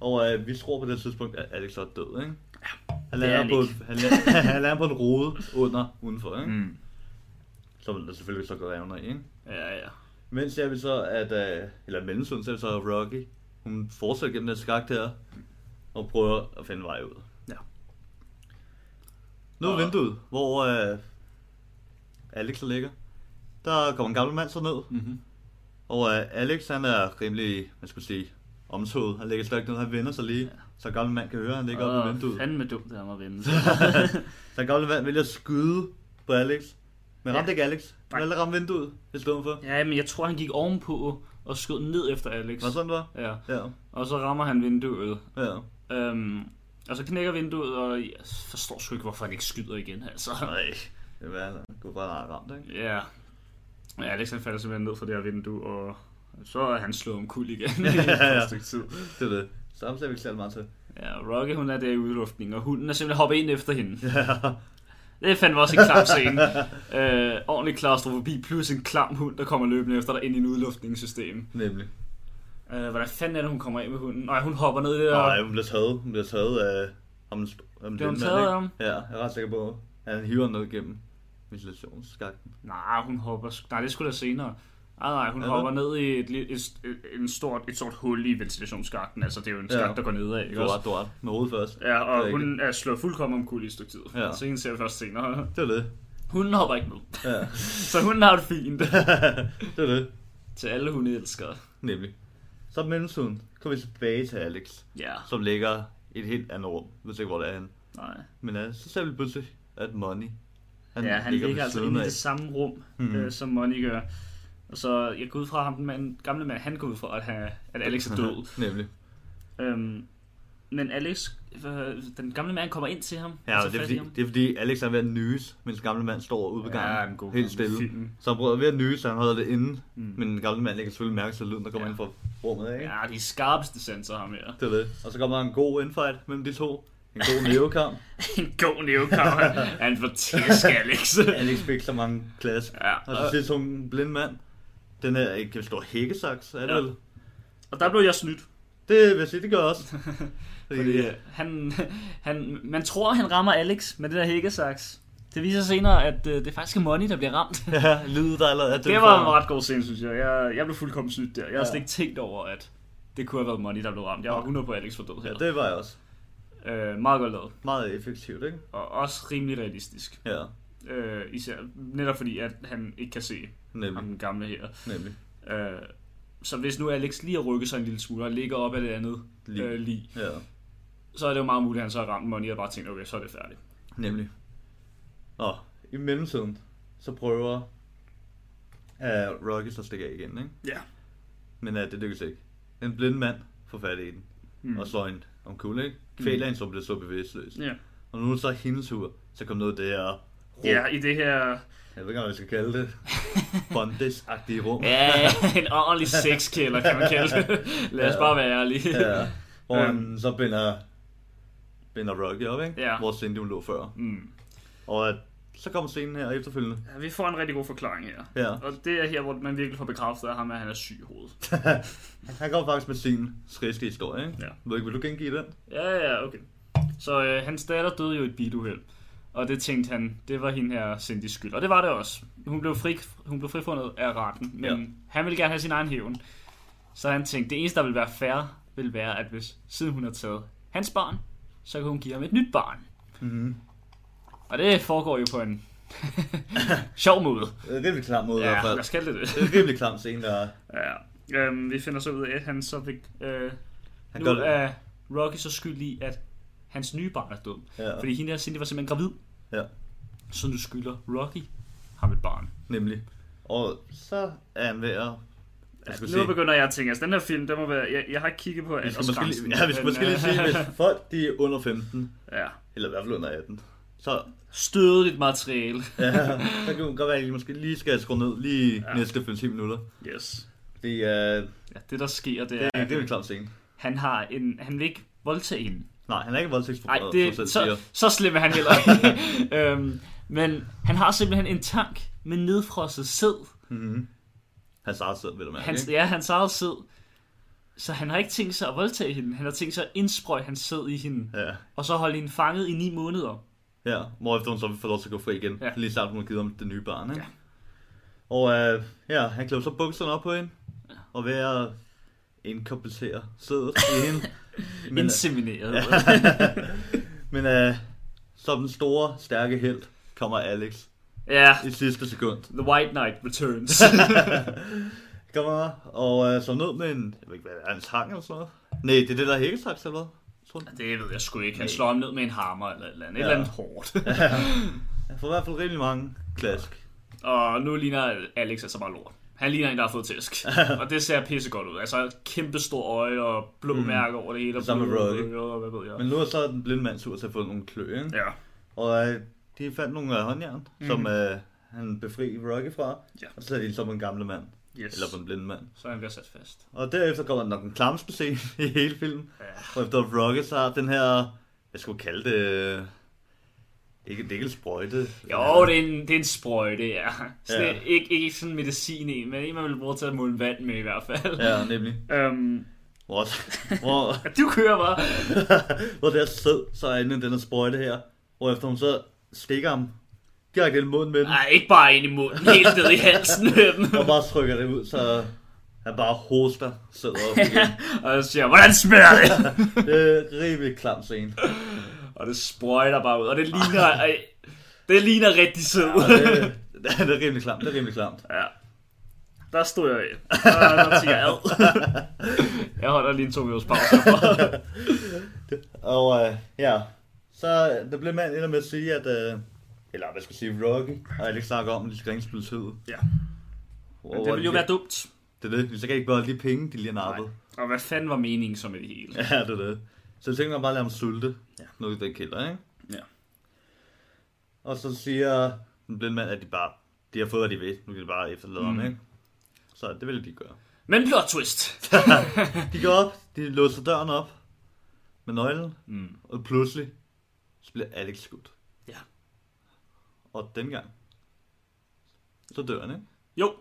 Og øh, vi tror på det tidspunkt, at Alex er død, ikke? Ja, han det er lander, på, han, lander, han lander på en rode under udenfor, ikke? Mm. Som der selvfølgelig så går revner i, ikke? Ja, ja. Men ser vi så, at, øh, eller mellemtiden ser vi så, at Rocky, hun fortsætter gennem den skak der, og prøver at finde vej ud. Ja. Nu er Og- vinduet, hvor øh, Alex så ligger. Der kommer en gammel mand så ned, Mm-hmm. og øh, Alex han er rimelig, skal jeg sige, omtoget. Han ligger slet ikke ned, han vender sig lige, så en gammel mand kan høre, han ligger oppe i vinduet. Fanden med dumt, det her må vende. Så gammel mand vælger at skyde på Alex. Men ramte Ja. ikke Alex. Han at ramme vinduet i stedet for. ja, men jeg tror, han gik ovenpå og skød ned efter Alex. Var sådan, det var? Ja, Ja, og så rammer han vinduet. ja. Øhm, og så knækker vinduet, og jeg forstår sgu ikke, hvorfor han ikke skyder igen, altså. Nej, det var han kunne bare have ramt, ikke? Ja. Men Alex han falder simpelthen ned fra det her vindue, og så er han slået om kul igen i Ja, ja. et stykke tid. Det er det. Ham ser vi ikke særlig meget til. Ja, Rocky hun er der i udluftning, og hunden er simpelthen hoppet ind efter hende. Ja, Det er fandme også en klam scene. øh, ordentlig klaustrofobi, plus en klam hund, der kommer løbende efter dig ind i en udluftningssystem. nemlig. Øh, hvordan fanden er det, hun kommer af med hunden? Nej, hun hopper ned i det der. Nej, hun bliver taget. Hun bliver taget af ham. ham Bliver hun den taget af ham? Ja, jeg er ret sikker på. at Han hiver ned gennem ventilationsskakten. Nej, hun hopper... Nej, det skulle da senere. Nej, nej, hun Er det? hopper ned i et, et, et, en stort, et stort hul i ventilationsskakten. Altså, det er jo en skak, Ja. der går nedad, ikke Du ret, du ret. Med hovedet først. Ja, og er hun er slået fuldkommen om kul i et stykke tid. Ja. Så hende ser vi først senere. Det er det. Hunden hopper ikke med. Ja, Så hunden har det fint. det er det. Til alle hundeelskere. Nemlig. Så mellemtiden kommer vi tilbage til Alex, Ja, som ligger i et helt andet rum. Jeg ved ikke, hvor det er henne. nej. Men uh, så ser vi pludselig, at Money, Han ja, han ligger, ligger altså i det samme rum, mm-hmm. øh, som Money gør. Og så jeg går ud fra ham, den mand, gamle mand, han går ud fra, at, han, at Alex er død. Nemlig. øhm, men Alex, den gamle mand kommer ind til ham. Ja, og og det er, fordi, det er fordi Alex er ved at nyse, mens den gamle mand står ude på gangen. Ja, god helt stille. film. Så han prøver ved at nyse, så han holder det inde. Mm. Men den gamle mand lægger selvfølgelig mærke til lyden, der kommer Ja. ind fra rummet. Ikke? Ja, de skarpeste sensorer ham her. Det er det. Og så kommer der en god infight mellem de to. En god nævekamp. en god nævekamp. Han får tæsk, Alex. Alex fik så mange klask. Ja, Og så sidder sådan en blind mand. Den her, ikke kan stå hækkesaks, er det Ja. vel? og der blev jeg snydt. Det vil jeg sige, det gør også. Fordi øh, han, han, man tror, han rammer Alex med det der hækkesaks. Det viser senere, at øh, det er faktisk er Money, der bliver ramt. ja, lydet der allerede. Det var en ret god scene, synes jeg. Jeg, jeg blev fuldkommen snydt der. Jeg har Ja. slet ikke tænkt over, at det kunne have været Money, der blev ramt. Jeg var 100 på Alex for død her. Ja, det var jeg også. Øh, meget godt lavet. Meget effektivt, ikke? Og også rimelig realistisk. Ja, Øh, især netop fordi, at han ikke kan se ham, nemlig. den gamle her. nemlig. Øh, så hvis nu Alex lige har rykket sig en lille smule og ligger op af det andet Lig. lige. Øh, lige, Ja, så er det jo meget muligt, at han så har ramt Money og bare tænkt, okay, så er det færdigt. nemlig. Og i mellemtiden, så prøver uh, Rocky så at stikke af igen, ikke? Ja. Men uh, det lykkes ikke. En blind mand får fat i den, Mm. og slår hende om kul, ikke? Kvæler mm. hende, så bliver så bevidstløs. Ja. Og nu er så hendes tur, så kom noget rum. Ja, i det her... Jeg ved ikke, hvad jeg skal kalde det. Bondage-agtige rum. Ja, en ordentlig sexkælder, kan man kalde det. Lad os Ja. bare være ærlige. ja. Hvor Øhm. han så binder, binder Rocky op, ikke? Ja. Hvor Cindy lå før. Mm. Og at, så kommer scenen her efterfølgende. Ja, vi får en rigtig god forklaring her. Ja. Og det er her, hvor man virkelig får bekræftet af ham, at han er syg i hovedet. Han kommer faktisk med sin skriske historie, ikke? Ja. Ved ikke, vil du gengive den? Ja, ja, okay. Så øh, hans datter døde jo i et biluheld. Og det tænkte han, det var hende her Cindy's skyld. Og det var det også. Hun blev, fri, hun blev frifundet af retten, men Ja. han ville gerne have sin egen hævn. Så han tænkte, det eneste, der ville være fair, ville være, at hvis siden hun har taget hans barn, så kan hun give ham et nyt barn. Mm-hmm. Og det foregår jo på en sjov måde. Det er rimelig klam måde i Ja, hvert fald. lad os kalde det det. Det er rimelig klam scene, der er. Ja. Øhm, vi finder så ud af, at han så vil, øh, Han nu gør er Rocky så skyld i, at hans nye barn er død. Ja, Fordi hende her Cindy var simpelthen gravid. ja, Så nu skylder Rocky ham et barn. nemlig. Og så er han ved at... Jeg skal nu sige, begynder jeg at tænke, altså den her film, den må være, jeg, jeg har ikke kigget på vi skal måske, aldersgrænsen, lige, ja, vi skal måske lige sige, hvis folk de er under 15, ja, eller i hvert fald under 18, så stødeligt materiale. ja, så kan det godt være, at I måske lige skal skrue ned lige Ja. næste 5-10 minutter. Yes. Det er, Ja, det der sker, det det, er, det er en klam scene. han har en, han vil ikke voldtage hende. Nej, han er ikke Nej, voldtægtsforbryder, det, som selv siger. så, så slem er han heller ikke. øhm, men han har simpelthen en tank med nedfrosset sæd, Mm-hmm. Hans eget sæd, vil du mærke, Hans, ikke? ja, hans eget sæd. Så han har ikke tænkt sig at voldtage hende. Han har tænkt sig at indsprøjte hans sæd i hende. Ja. Og så holde hende fanget i ni måneder. Ja, hvorefter hun så får lov til at gå fri igen. Ja. Ja. Lige snart hun har givet ham det nye barn, ikke? Ja. Og øh, ja, han klæder så bukserne op på hende. Og ved at inkorporere sædet i hende. Men, Men, Insemineret. men øh, som den store, stærke held kommer Alex ja, i sidste sekund. The White Knight Returns. Kommer og øh, så ned med en, jeg ved ikke hvad, er det, en tang eller sådan noget? Nej, det er det der er hækkesaks eller hvad? Tror du? det ved jeg sgu ikke. Han slår ham ned med en hammer eller et eller andet. Et Ja. eller andet hårdt. Jeg får i hvert fald rimelig mange klask. og nu ligner Alex altså bare lort. Han ligner en, der har fået tæsk. og det ser pisse godt ud. Altså kæmpe store øje og blå mm. mærker over det hele. Og Samme ører, og hvad ved jeg. Men nu er så den blinde mand sur til at få nogle klø, ikke? Ja. Og øh, de fandt nogle øh, håndjern, mm. som øh, han befriede Rocky fra. Ja. Og så satte de så på en gamle mand. Yes. Eller på en blinde mand. Så er han bliver sat fast. Og derefter kommer der nok en klamske scene i hele filmen. Ja. Og efter Rocky så har den her, jeg skulle kalde det, ikke, det er ikke en sprøjte. Jo, det er en, det er en sprøjte, ja. Så Ja. Ikke, ikke sådan medicin en, men en, man vil bruge til at måle vand med i hvert fald. Ja, nemlig. Øhm, Hvor, hvor, du kører bare. hvor der sæd, så er inde i den her sprøjte her. Hvor efter hun så stikker ham direkte ind i munden med den. Nej, ikke bare ind i munden, helt ned i halsen med dem. Og bare trykker det ud, så han bare hoster sæd op igen. og så siger hvordan smager det? Det er rimelig klam scene. Og det sprøjter bare ud, og det ligner, ej, det ligner rigtig sød. Og det, det er rimelig klamt, det er rimelig klamt. Ja. Der stod jeg af. Der, der jeg, ad. Jeg holder lige en to minutters pause. Og øh, ja, så der blev mand ender med at sige, at, øh, eller hvad skal jeg sige, Rocky og Alex snakker om, at de skal ringe spille tid. Ja. Men det ville jo være dumt. Det er det, så kan ikke bare de penge, de lige har nappet. Og hvad fanden var meningen så med det hele? Ja, det er det. Så jeg tænker mig bare at lade ham sulte, ja. nu i den kælder, ikke? Ja. Og så siger den blinde mand, at de bare, de har fået, hvad de vil. Nu kan de bare efterlade mm. ham, ikke? Så det vil de gøre. Men plot twist. De går op, de låser døren op med nøglen, Mm. og pludselig så bliver Alex skudt. Ja. Og dengang, så dør han, ikke? Jo,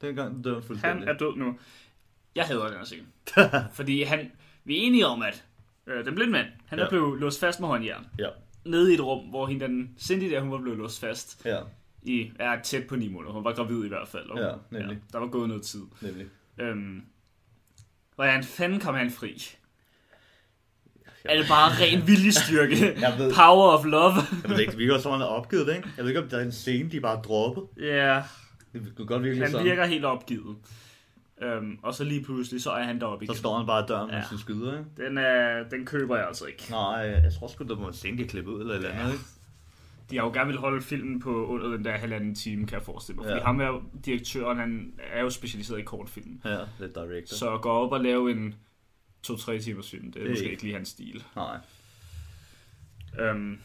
Dengang dør han fuldstændig. han er død nu. Jeg hader den her scene. Fordi han, vi er enige om, at øh, den blinde mand, han ja. Ja. er blevet låst fast med håndjern. Ja, Nede i et rum, hvor hende, den Cindy der, hun var blevet låst fast ja, i, er tæt på ni måneder. Hun var gravid i hvert fald. Og, Ja, nemlig. der var gået noget tid. nemlig. Øhm, hvordan fanden kom han fri? Er det bare ren viljestyrke? Jeg ved- Power of love? Jeg ved ikke, det virker som, han er opgivet, ikke? Jeg ved ikke, om der er en scene, de bare droppet. Ja, Det kunne godt virke han sådan. virker helt opgivet. Øhm, og så lige pludselig, så er han deroppe Så igen. står han bare i døren med Ja. sin skyder, ikke? Den, er, den køber jeg altså ikke. Nej, jeg tror sgu, der må en klippet ud eller et eller andet, ikke? De har jo gerne vil holde filmen på under den der halvanden time, kan jeg forestille mig. Fordi Ja. ham er jo, direktøren, han er jo specialiseret i kortfilm. Ja, lidt director. Så gå op og lave en 2-3 timers film, det er Det er måske ikke- ikke lige hans stil. Nej. Øhm,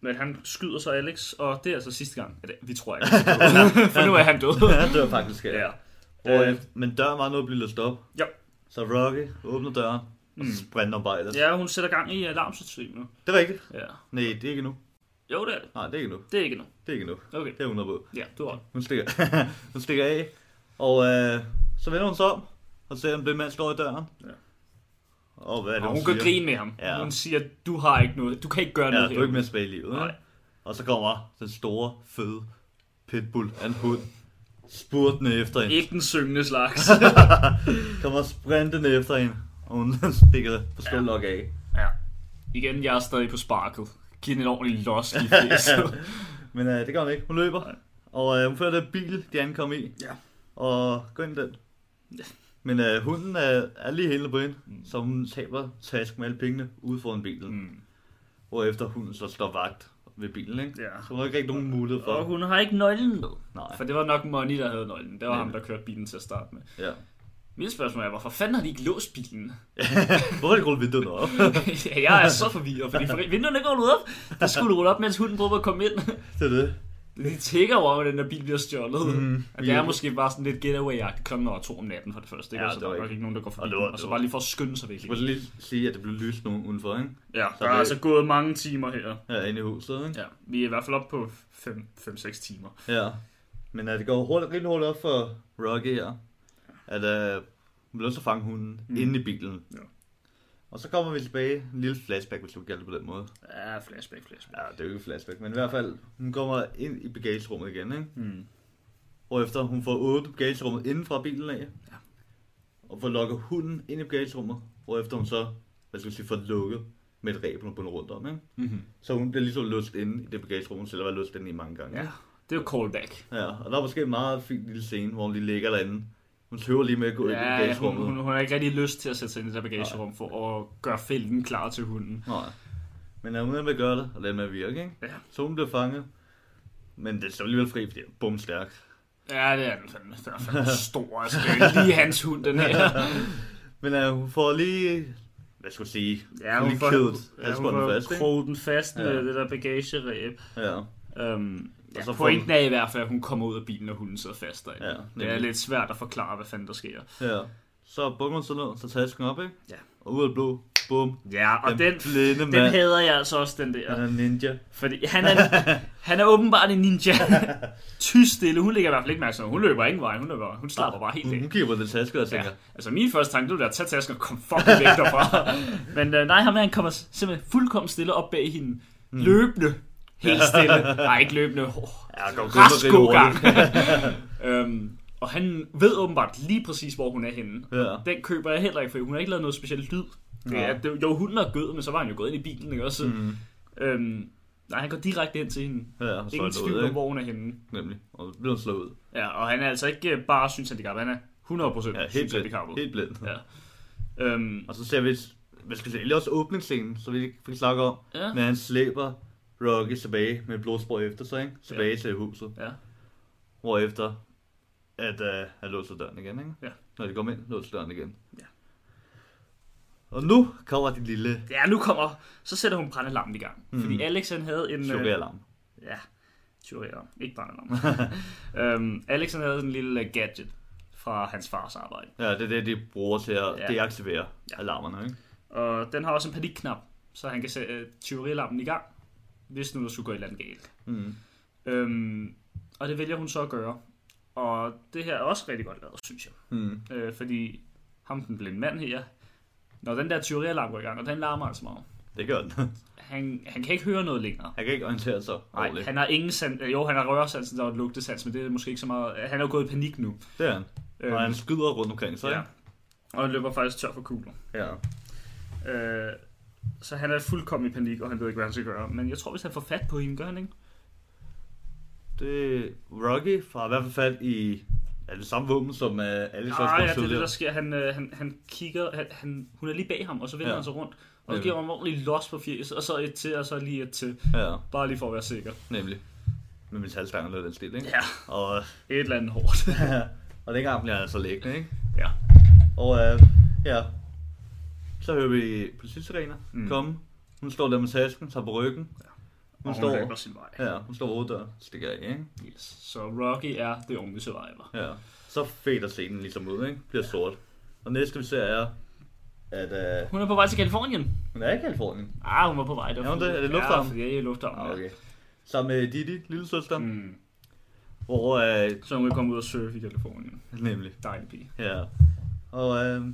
men han skyder så Alex, og det er altså sidste gang, at vi tror ikke. For nu er han død. Han dør faktisk, ja. ja. Og, Øh, øh, men døren var noget at blive løst op. Ja. Så Rocky åbner døren, og så sprinter bare ellers. ja, hun sætter gang i alarmsystemet. Det er rigtigt. Ja. Nej, det er ikke nu. Jo, det er det. Nej, det er ikke nu. Det er ikke nu. Det er ikke nu. Okay. Det er 100 på. Ja, du har. Hun stikker, hun stikker af, og øh, så vender hun sig om, og ser, om det mand står i døren. Ja. Og hvad er det, Og hun siger? kan grine med ham. Ja. Hun siger, du har ikke noget. Du kan ikke gøre Ja, noget du er ikke mere tilbage i livet. Nej. Og så kommer den store, fede pitbull af en hund spurtende efter hende. Ikke den syngende slags. Kommer sprintende efter hende, og hun stikker pistolok af. ja. Igen, jeg er stadig på sparket. Giv den en ordentlig los i. Men øh, det gør hun ikke. Hun løber. Og øh, hun fører den bil, de ankom i. Ja. Og går ind i den. Men øh, hunden er, er lige hælende på hende, mm. så hun taber task med alle pengene ude foran bilen. Mm. Hvorefter hunden så står vagt ved bilen, ikke? Ja. Så hun har ikke rigtig nogen mulighed for. Og hun har ikke nøglen med. Nej. For det var nok Money, der havde nøglen. Det var ham, Nemlig. der kørte bilen til at starte med. Ja. Mit spørgsmål er, hvorfor fanden har de ikke låst bilen? Hvorfor har de rullet vinduet op? ja, jeg er så forvirret, fordi for vinduerne ikke rullet op. Der skulle rulle op, mens hunden prøvede at komme ind. det er det. De tænker over, at den der bil bliver stjålet. Mm, det er måske bare sådan lidt getaway-agtigt klokken over to om natten for det første. Ikke? Ja, Ja, så det der var er nok ikke- nogen, der går forbi og det var- og så bare lige for at skynde sig væk. Jeg vil lige sige, at det blev lyst nogen udenfor, ikke? Ja, Så der er det- altså gået mange timer her. Ja, inde i huset, ikke? Ja, vi er i hvert fald oppe på 5-6 timer. Ja. Men uh, det går hurtigt, rigtig hurtigt op for Rocky her, at uh, hun bliver at fange hunden mm. inde i bilen. Ja. Og så kommer vi tilbage, en lille flashback, hvis du kan det på den måde. Ja, flashback, flashback. Ja, det er jo ikke flashback, men i hvert fald, hun kommer ind i bagagerummet igen, ikke? Mm. Og efter hun får åbnet bagagerummet inden fra bilen af, Ja. og får lukket hunden ind i bagagerummet, og efter hun så, hvad skal jeg sige, får lukket med et ræb, hun bundet rundt om, ikke? Mm-hmm. Så hun bliver ligesom låst inde i det bagagerum, hun selv har været låst inde i mange gange. Ja, det er jo callback. ja. og der er måske en meget fin lille scene, hvor hun lige ligger derinde. Hun tøver lige med at gå ind i Ja, hun, bagagerummet. hun, hun har ikke rigtig lyst til at sætte sig ind i det her bagagerum for at gøre felten klar til hunden. Nej. Men hun er med at gøre det, og lade med at virke, ikke? Ja. Så hun bliver fanget. Men det er så alligevel fri, fordi det er bum stærk. Ja, det er den fandme. Den er fandme stor. Altså, det er lige hans hund, den her. Men uh, hun får lige, hvad skal jeg sige, Ja, hun lige får, kædet ja, hun får fast, den fast med Ja. det der bagageræb. Ja. Um, ja, så får pointen er i hvert fald, at hun kommer ud af bilen, og hunden sidder fast derinde. Ja, det er nemlig. lidt svært at forklare, hvad fanden der sker. Ja. Så bukker hun så ned, så tasken op, ikke? Ja. Og ud af det blå, bum. Ja, og den, blinde den mand. hader jeg altså også, den der. Han er ninja. Fordi han er, han er åbenbart en ninja. Tyst stille. Hun ligger i hvert fald ikke mærke noget. Hun løber ingen vej. Hun, løber, hun slapper bare helt Hun, af. hun kigger på den taske og tænker, Ja, altså min første tanke, det var at tage tasken og komme fucking væk derfra. Men øh, nej, ham her, han kommer simpelthen fuldkommen stille op bag hende. Mm. Løbende. Helt stille. Nej, ikke løbende. Oh, ja, går rask god gang. øhm, og han ved åbenbart lige præcis, hvor hun er henne. Ja. Den køber jeg heller ikke, for hun har ikke lavet noget specielt lyd. Det er, det, jo, hunden er gød, men så var han jo gået ind i bilen, ikke også? Mm. Øhm, nej, han går direkte hen til hende. Ja, og så er Ingen det tvivl om, ikke? hvor hun er henne. Nemlig. Og så bliver hun slået ud. Ja, og han er altså ikke øh, bare synshandicap, han er 100% Ja, helt blind. synshandicappet. Helt blind. Ja. Øhm, Og så ser vi, hvad skal lige også åbningsscenen, så vi fik snakke om, Ja. når han slæber Rocky tilbage med blodspor efter sig, ikke? Tilbage ja. til huset. ja. Hvorefter, at uh, han låser døren igen, ikke? Ja. Når de kommer ind, låser døren igen. Ja. Og nu kommer det lille Ja, nu kommer... Så sætter hun brændelampen i gang. Mm. Fordi Alex han havde en... øh, chokeralarm. Ja, tyverialarm. Ikke brændelamp. øhm, Alex han havde en lille øh, gadget fra hans fars arbejde. Ja, det er det, de bruger til at Ja. deaktivere Ja. alarmerne, ikke? Og den har også en panikknap, så han kan sætte øh, tyverialarmen i gang, hvis nu der skulle gå et eller andet galt. Mm. Øhm, og det vælger hun så at gøre. Og det her er også rigtig godt lavet, synes jeg. Mm. Øh, fordi ham, den blinde mand her, når den der tyverialarm går i gang, og den larmer altså meget, Det gør den. han, han kan ikke høre noget længere. Han kan ikke orientere sig Nej, han har ingen sans. Jo, han har rørsansen og lugtesans, men det er måske ikke så meget. Han er jo gået i panik nu. Det er han. Øhm, Og han skyder rundt omkring sig, ja. Og løber faktisk tør for kugler. Ja. Øh, så han er fuldkommen i panik, og han ved ikke, hvad han skal gøre. Men jeg tror, hvis han får fat på hende, gør han ikke? Det Rocky får i hvert fald fat i er det samme våben, som uh, Alex også Nej, ja, det er det, der sker. Han, øh, han, han kigger, han, han, hun er lige bag ham, og så vender Ja. han sig rundt. Og så giver han ordentligt los på fjeset, og så et til, og så lige et til. Ja, Bare lige for at være sikker. nemlig. Med metalstangen eller den stil, ikke? Ja, Og, et eller andet hårdt. og dengang bliver han altså liggende, ikke? ja. Og uh, ja, så hører vi politisirener Mm. mm. komme. Hun står der med tasken, tager på ryggen. Hun, Og hun står, løber sin vej. ja, hun står ved hoveddøren, stikker af, ikke? Yes. Så Rocky er det unge survivor. Ja. Så fader scenen ligesom ud, ikke? Bliver sort. Og næste vi ser er, at uh, Hun er på vej til Kalifornien. hun er i Kalifornien. Ah, hun var på vej. Er hun det? Er det lufthavnen? Ja, det er lufthavnen. Ah, ja. okay. Sammen med Didi, lille søster, mm. Hvor uh, Så hun kan komme ud og surfe i Kalifornien. nemlig, Dejlig pige. ja. Og øh,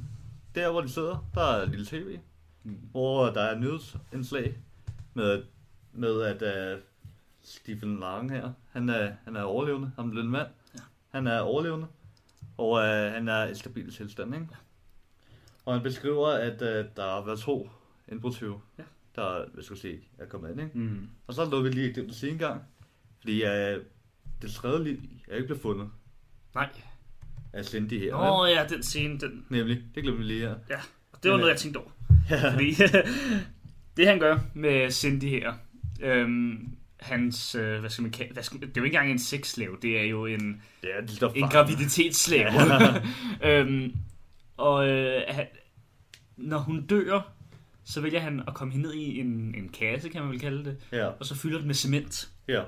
der hvor de sidder, der er et lille tv, Mm. hvor der er nyhedsindslag med, med at uh, Stephen Lang her, han er, han er overlevende, ham den mand. Ja. Han er overlevende, og uh, han er i stabil tilstand, ikke? Og han beskriver, at uh, der har været to indbrudstyve, Ja. der, hvad skal sige, er kommet ind, ikke? Mm. Og så lå vi lige det sige en gang, fordi uh, det tredje liv er ikke blevet fundet Nej. Cindy her. Åh oh, ja, den scene, den, Nemlig, det glemte vi lige her. Ja, og det var Men, noget, øh, jeg tænkte over. Ja. Fordi det han gør med Cindy her, øhm, hans, øh, hvad skal man kalde, hvad skal, det er jo ikke engang en sexslave, det er jo en, Ja, de står en graviditetsslave. øhm, og øh, han, når hun dør, så vælger han at komme hende ned i en, en kasse, kan man vel kalde det, Ja, og så fylder den med cement. ja,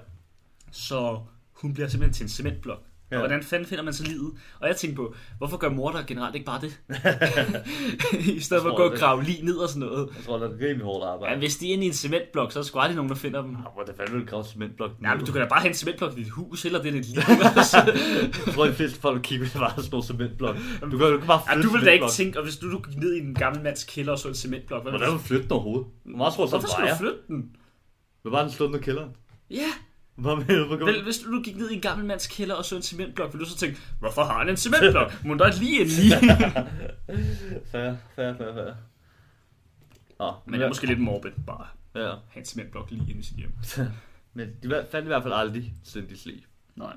Så hun bliver simpelthen til en cementblok. Ja. Og hvordan fanden finder man så livet? Og jeg tænkte på, hvorfor gør morder generelt ikke bare det? I stedet for at gå og grave lige ned og sådan noget. Jeg tror, det er rimelig hårdt arbejde. Ja, hvis de er inde i en cementblok, så er der sgu aldrig nogen, der finder dem. Ja, hvor det fanden vil grave cementblok? Nej, men du kan da bare have en cementblok i dit hus, eller det er dit liv. jeg tror, de fleste folk kigger på bare sådan nogle cementblok. Du kan, du kan bare ja, flytte du vil da ikke tænke, og hvis du, du gik ned i en gammel mands kælder og så en cementblok, hvad Hvordan vil du flytte den overhovedet? Hvor meget tror du, Hvorfor så skal du flytte den? Vil bare den slå ned i kælderen? Ja, Hvad du? Hvor vel, hvis du gik ned i en gammel mands kælder og så en cementblok, ville du så tænke, hvorfor har han en cementblok? Må der er lige en lige? Fair, fair, fair, fair. Nå, Men det er måske lidt morbid, bare Ja, have en cementblok lige inde i sit hjem. men de fandt i hvert fald aldrig Cindy Slee. Nej.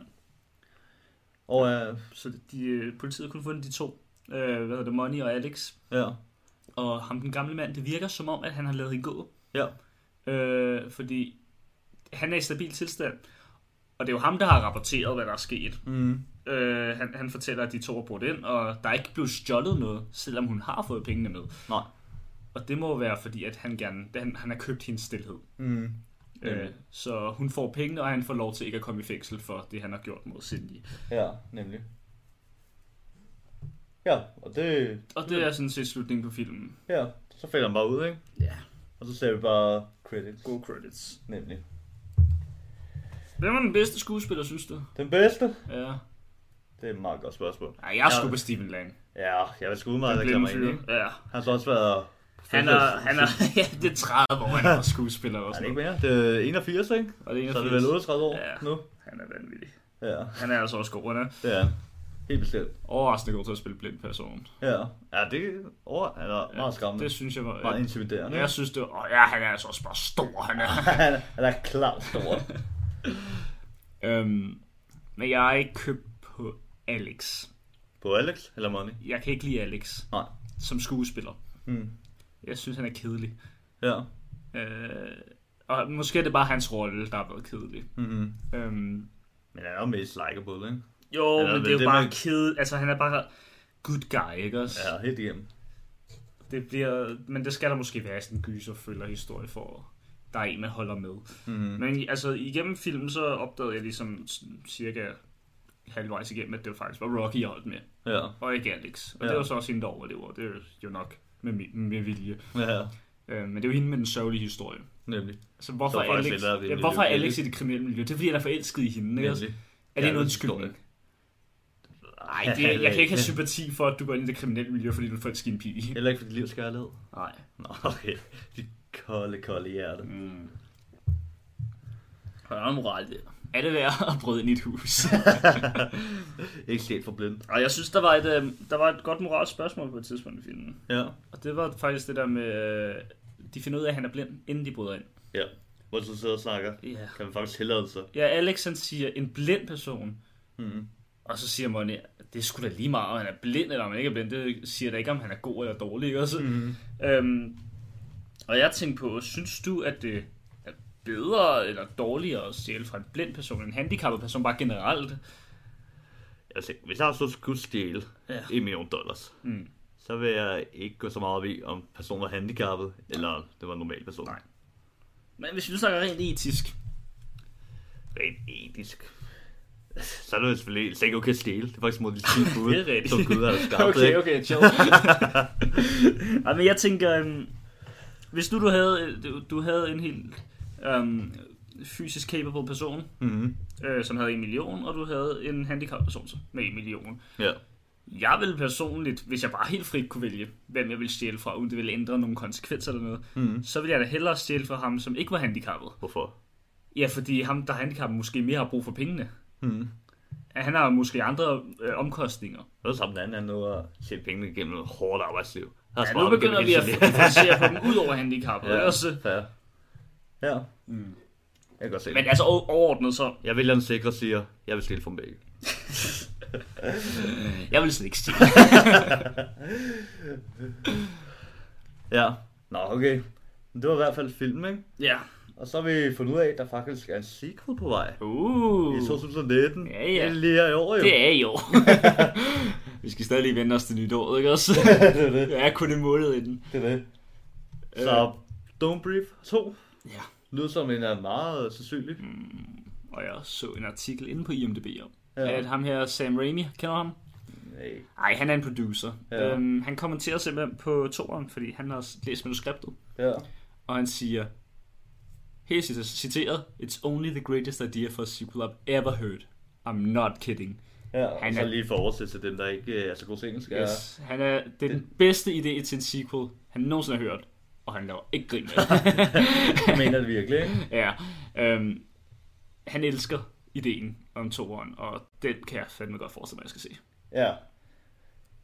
Og øh, Så de, øh, politiet har kun fundet de to. Øh, hvad hedder det, Money og Alex. ja, Og ham, den gamle mand, det virker som om, at han har lavet hende gå. ja, Øh, fordi han er i stabil tilstand. Og det er jo ham, der har rapporteret, hvad der er sket. mm. Øh, han, han fortæller, at de to er brudt ind, og der er ikke blevet stjålet noget, selvom hun har fået pengene med. nej. Og det må være, fordi at han gerne han, han har købt hendes stillhed. Mm. Øh, så hun får pengene, og han får lov til ikke at komme i fængsel for det, han har gjort mod Cindy. Ja, nemlig. Ja, og det... Og det er sådan set slutningen på filmen. Ja, så falder han bare ud, ikke? Ja. Og så ser vi bare credits. God credits. Nemlig. Hvem var den bedste skuespiller, synes du? Den bedste? Ja. Det er et meget godt spørgsmål. Ej, jeg er sgu Ja. på Stephen Lang. Ja, jeg vil sgu Den reklame ind? Ja. Han har så også været... Han er, han er, ja, det er 30 år, han er skuespiller Er også. det ikke mere? Det er 81, ikke? Og det er Så er det vel 38 år Ja. nu? Han er vanvittig. Ja, Han er altså også god, han er. det er han. Helt bestemt. Overraskende god til at spille blind person. Ja, ja det er over, han er meget skræmmende. Det synes jeg var... Meget intimiderende. jeg synes det var... Åh, ja, han er altså også bare stor, han er. han, er- han er klart stor. øhm, men jeg er ikke købt på Alex. På Alex eller Money? Jeg kan ikke lide Alex Nej. som skuespiller. Mm. Jeg synes, han er kedelig. Ja. Øh, og måske er det bare hans rolle, der har været kedelig. Mm-hmm. Øhm, Men han er jo mest likeable, ikke? jo, Eller men det er jo det, bare man- kedelig. Altså, han er bare good guy, ikke også? Ja, helt igennem. Det bliver, men det skal der måske være sådan en gyserfølger historie for, der er en, man holder med. Mm-hmm. Men altså, igennem filmen, så opdagede jeg ligesom cirka halvvejs igennem, at det faktisk var Rocky, jeg holdt med, Ja. og ikke Alex. Og Ja. det var så også hende, der overlever. Det er jo nok med, med vilje. Ja, Øh, men det er jo hende med den sørgelige historie. nemlig. Altså, hvorfor, Så er faktisk Alex, det ja, hvorfor er Alex i det kriminelle miljø? Det er fordi, han er forelsket i hende. Ikke? Nemlig. Er det en undskyldning? Nej, det, jeg kan ikke have sympati for, at du går ind i det kriminelle miljø, fordi du er forelsket i en pige. Heller ikke for dit livs kærlighed. Nej. Nå, okay. Kolde, kolde hjerte. Mm. Der er en moral der. Er det værd at bryde ind i et hus? Ikke set for blind. Og jeg synes, der var, et, øh, der var et godt moralsk spørgsmål på et tidspunkt i filmen. Ja. Og det var faktisk det der med, øh, de finder ud af, at han er blind, inden de bryder ind. Ja. Hvor du så sidder og snakker, Ja. kan man faktisk tillade sig. Ja, Alex han siger, en blind person. Mm-hmm. Og så siger Money, det er sgu da lige meget, om han er blind eller om han ikke er blind. Det siger da ikke, om han er god eller dårlig. Ikke? Også? Mm-hmm. Øhm, og jeg tænkte på, synes du, at det er bedre eller dårligere at stjæle fra en blind person end en handicappet person, bare generelt? Altså, hvis jeg så skulle stjæle Ja. en million dollars, Mm. så vil jeg ikke gå så meget i, om personen var handicappet, eller det var en normal person. Nej. Men hvis vi nu snakker rent etisk, Rent etisk. Så er det jo selvfølgelig slet ikke okay at stjæle. Det er faktisk mod de 10 bud, som Gud har skabt. Okay, okay, chill. Ej, men jeg tænker, um, hvis nu du havde, du, du havde en helt um, fysisk capable person, Mhm. øh, som havde en million, og du havde en handicappet person med en million. Ja. Jeg vil personligt, hvis jeg bare helt frit kunne vælge, hvem jeg vil stjæle fra, uden det ville ændre nogle konsekvenser eller noget, Mhm. så vil jeg da hellere stjæle fra ham, som ikke var handicappet. Hvorfor? Ja, fordi ham, der er handicappet, måske mere har brug for pengene. Mhm. Ja, Han har måske andre øh, omkostninger. Det er samme den anden, han nåede at tjene pengene gennem noget hårdt arbejdsliv. Ja, nu begynder vi at differentiere på dem ud over handicappet. Ja, Ja. Også, fair. Ja. Mm. Jeg kan godt se men det. altså overordnet så, Jeg vælger den sikre siger, jeg vil stille for begge. jeg vil slet ikke stjæle. Ja. Nå, okay. Det var i hvert fald film, ikke? ja. Og så har vi fundet ud af, at der faktisk er en sequel på vej. Uh, I 2019. Ja, ja. Det er lige her i år, jo. det er jo. vi skal stadig lige vente os til nytåret, ikke også? det er det. Det er kun en måned inden. Det er det. Så Don't Brief 2 Ja. lyder som en er meget sandsynlig. Og jeg så en artikel inde på IMDb om, Ja. At ham her, Sam Raimi, kender ham? Nej. Nej, han er en producer. Ja. Øhm, han kommenterer simpelthen på toeren, fordi han har læst manuskriptet. Ja. Og han siger, her er citeret, It's only the greatest idea for a sequel I've ever heard. I'm not kidding. Ja, Han han så er- lige for oversætte til dem, der ikke øh, er så gode til engelsk. Yes. Han er, det er den bedste idé til en sequel, han nogensinde har hørt. Og han laver ikke grin med det. Mener det virkelig, ikke? ja. Øhm, han elsker ideen om toeren, og den kan jeg fandme godt forestille mig, at jeg skal se. Ja.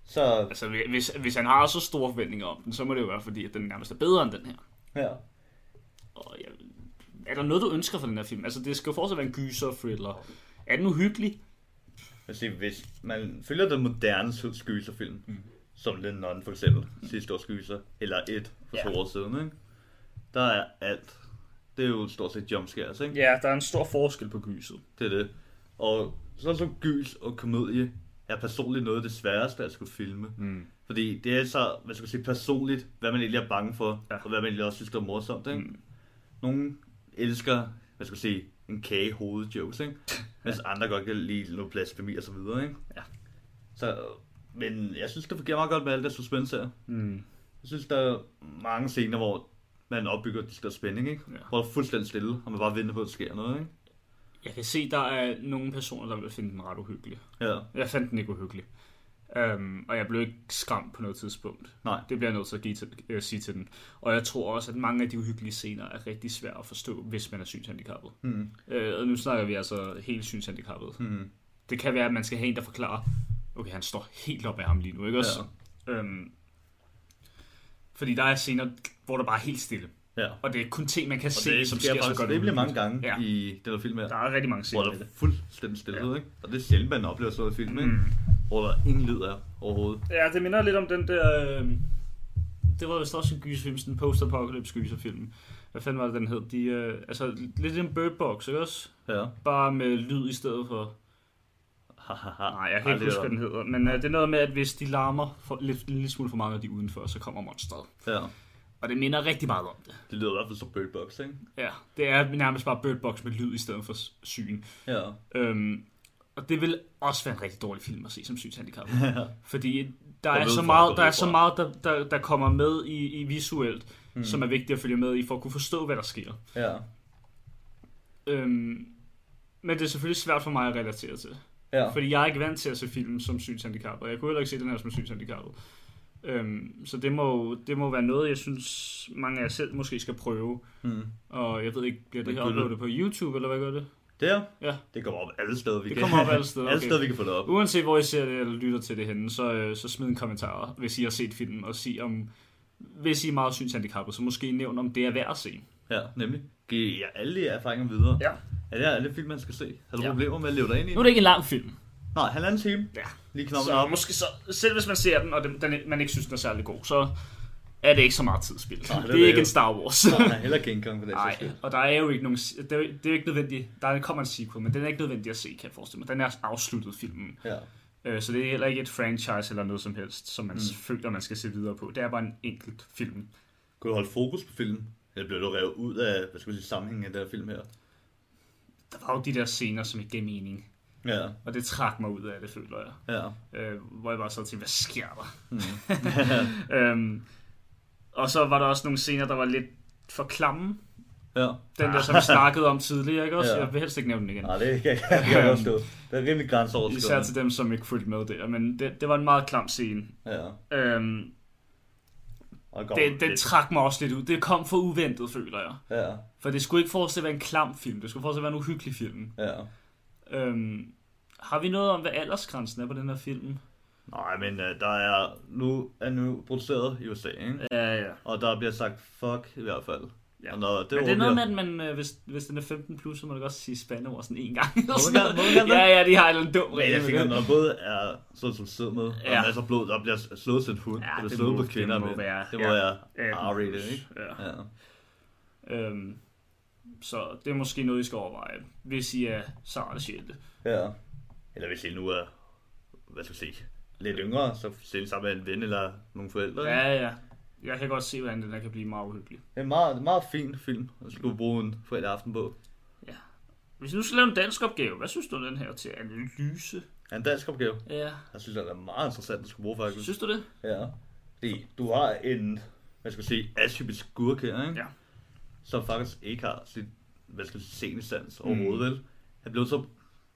Så, Altså, hvis, hvis han har så store forventninger om den, så må det jo være fordi, at den nærmest er bedre end den her. ja. Og jeg, er der noget, du ønsker for den her film? Altså, det skal jo fortsat være en gyser, thriller. Er den uhyggelig? Siger, hvis man følger den moderne skyserfilm, mm. som The Nun for eksempel, sidste års skyser, eller et for Ja. to år siden, ikke? der er alt. Det er jo stort set jumpscares, ikke? Ja, der er en stor forskel på gyset. Det er det. Og sådan som gys og komedie er personligt noget af det sværeste at skulle filme. Mm. Fordi det er så, hvad skal man sige, personligt, hvad man egentlig er bange for, Ja. og hvad man egentlig også synes, der er morsomt. Ikke? Mm. Mm. Nogle elsker, hvad skal man sige, en kage hoved jokes, ikke? mens andre godt kan lide noget blasfemi og så videre. Ikke? Ja. Så, men jeg synes, det fungerer meget godt med alt det suspense her. Mm. Jeg synes, der er mange scener, hvor man opbygger det der spænding, ikke? Ja. Hvor det er fuldstændig stille, og man bare venter på, at der sker noget, ikke? Jeg kan se, der er nogle personer, der vil finde den ret uhyggelig. Ja, Jeg fandt den ikke uhyggelig. Um, og jeg blev ikke skræmt på noget tidspunkt. nej. Det bliver jeg nødt til at give til, øh, sige til den. Og jeg tror også, at mange af de uhyggelige scener er rigtig svære at forstå, hvis man er synshandicappet. Mm. Øh, og nu snakker vi altså helt synshandicappet. Mm. Det kan være, at man skal have en, der forklarer, okay, han står helt op af ham lige nu, ikke også? Ja. Øhm, fordi der er scener, hvor der bare er helt stille. Ja. Og det er kun ting, man kan Og se, det som sker sker så faktisk godt rimelig mange uhyggeligt. gange Ja. i den her film her. Der er rigtig mange Hvor scener der i er det. fuldstændig stille, Ja. ikke? Og det er sjældent, man oplever sådan noget i film, ikke? Mm. Hvor der ingen lyd er overhovedet. Ja, det minder lidt om den der... Øh, det var vist også en gyserfilm, sådan en post-apocalypse gyserfilm. Hvad fanden var det, den hed? De, øh, altså, lidt en Bird Box, ikke også? Ja. Bare med lyd i stedet for... Nej, jeg kan ikke huske, hvad den hedder. Men øh, det er noget med, at hvis de larmer for, lidt, en lille smule for mange af de udenfor, så kommer monsteret. Ja. Og det minder rigtig meget om det. Det lyder i hvert fald som Bird Box, ikke? Ja, det er nærmest bare Bird Box med lyd i stedet for syn. Ja. Øhm, og det vil også være en rigtig dårlig film at se som synshandicap. Fordi der er så meget, der er så meget der, der, der kommer med i, i visuelt, mm. som er vigtigt at følge med i, for at kunne forstå, hvad der sker. Ja. Øhm, men det er selvfølgelig svært for mig at relatere til. Ja. Fordi jeg er ikke vant til at se film som synshandicap, og jeg kunne heller ikke se den her som synshandicapet. Øhm, så det må, det må være noget, jeg synes, mange af jer selv måske skal prøve. Mm. Og jeg ved ikke, bliver det her uploadet på YouTube, eller hvad gør det? Der? Ja. Det kommer op alle steder, vi Det kan. kommer op alle steder, alle okay. steder, vi kan få det op. Uanset hvor I ser det eller lytter til det henne, så, øh, så smid en kommentar, hvis I har set filmen, og sig om, hvis I er meget synshandicappet, så måske nævn om det er værd at se. Ja, nemlig. Giv jer alle de erfaringer videre. Ja. Er det alle film, man skal se? Har du Ja. problemer med at leve dig ind i Nu er det ikke en lang film, Nej, halvanden time. Ja. Lige knap så op. måske så, selv hvis man ser den, og den, den, man ikke synes, den er særlig god, så er det ikke så meget tidsspil. Nej, det, det er ikke jo. en Star Wars. Nej, heller King Kong det Nej, og der er jo ikke nogen, det er, det er ikke nødvendigt, der kommer en sequel, men den er ikke nødvendig at se, kan jeg forestille mig. Den er afsluttet filmen. Ja. Øh, Så det er heller ikke et franchise eller noget som helst, som man mm. føler, man skal se videre på. Det er bare en enkelt film. Kunne du holde fokus på filmen? Eller blev du revet ud af, hvad skal vi sige, sammenhængen af den her film her? Der var jo de der scener, som ikke gav mening. Ja, Og det trak mig ud af det, føler jeg. ja. Øh, hvor jeg bare så tænkte, hvad sker der? Mm. øhm, og så var der også nogle scener, der var lidt for klamme. ja. Den der, som vi snakkede om tidligere, ikke også? Ja. Jeg vil helst ikke nævne den igen. Nej, det kan jeg, godt stå. Det er rimelig Især grænseoverskridende. til dem, som ikke fulgte med der. Men det, det var en meget klam scene. Ja. Øhm, Og det, den lidt. trak mig også lidt ud. Det kom for uventet, føler jeg. Ja, For det skulle ikke forestille at være en klam film. Det skulle forestille at være en uhyggelig film. ja. Øhm, har vi noget om, hvad aldersgrænsen er på den her film? Nej, men uh, der er nu, er nu produceret i USA, ikke? Ja, ja. Og der bliver sagt fuck i hvert fald. Ja. Og når det, Men det er noget med, at man, øh, hvis, hvis den er 15 plus, så må du godt sige spandord sådan en gang. man gerne- må man gerne ja, ja, de har en eller anden dum regel. jeg med tænker, det. når både er sådan som sidder med, og Ja. ja. masser af blod, der bliver slået til en hund, Ja, ja, og det slået må- på kvinder det må med. være- det må ja. være Ja, R-rated, ikke? Ja. Ja. Øhm, så det er måske noget, I skal overveje, hvis I er sarte sjælte. ja. Eller hvis I nu er, hvad skal jeg sige, lidt yngre, så se sammen med en ven eller nogle forældre. Ja, ja. Jeg kan godt se, hvordan den der kan blive meget uhyggelig. Det er en meget, meget fin film, at skulle bruge en fredag aften på. Hvis nu skal lave en dansk opgave, hvad synes du om den her til analyse? Er en dansk opgave? Ja. Jeg synes, det er meget interessant, du skal bruge faktisk. Synes du det? Ja. Fordi du har en, hvad skal jeg sige, atypisk skurk her, ikke? Ja. Som faktisk ikke har sit, hvad skal jeg sige, scenesans overhovedet, vel? Han blev så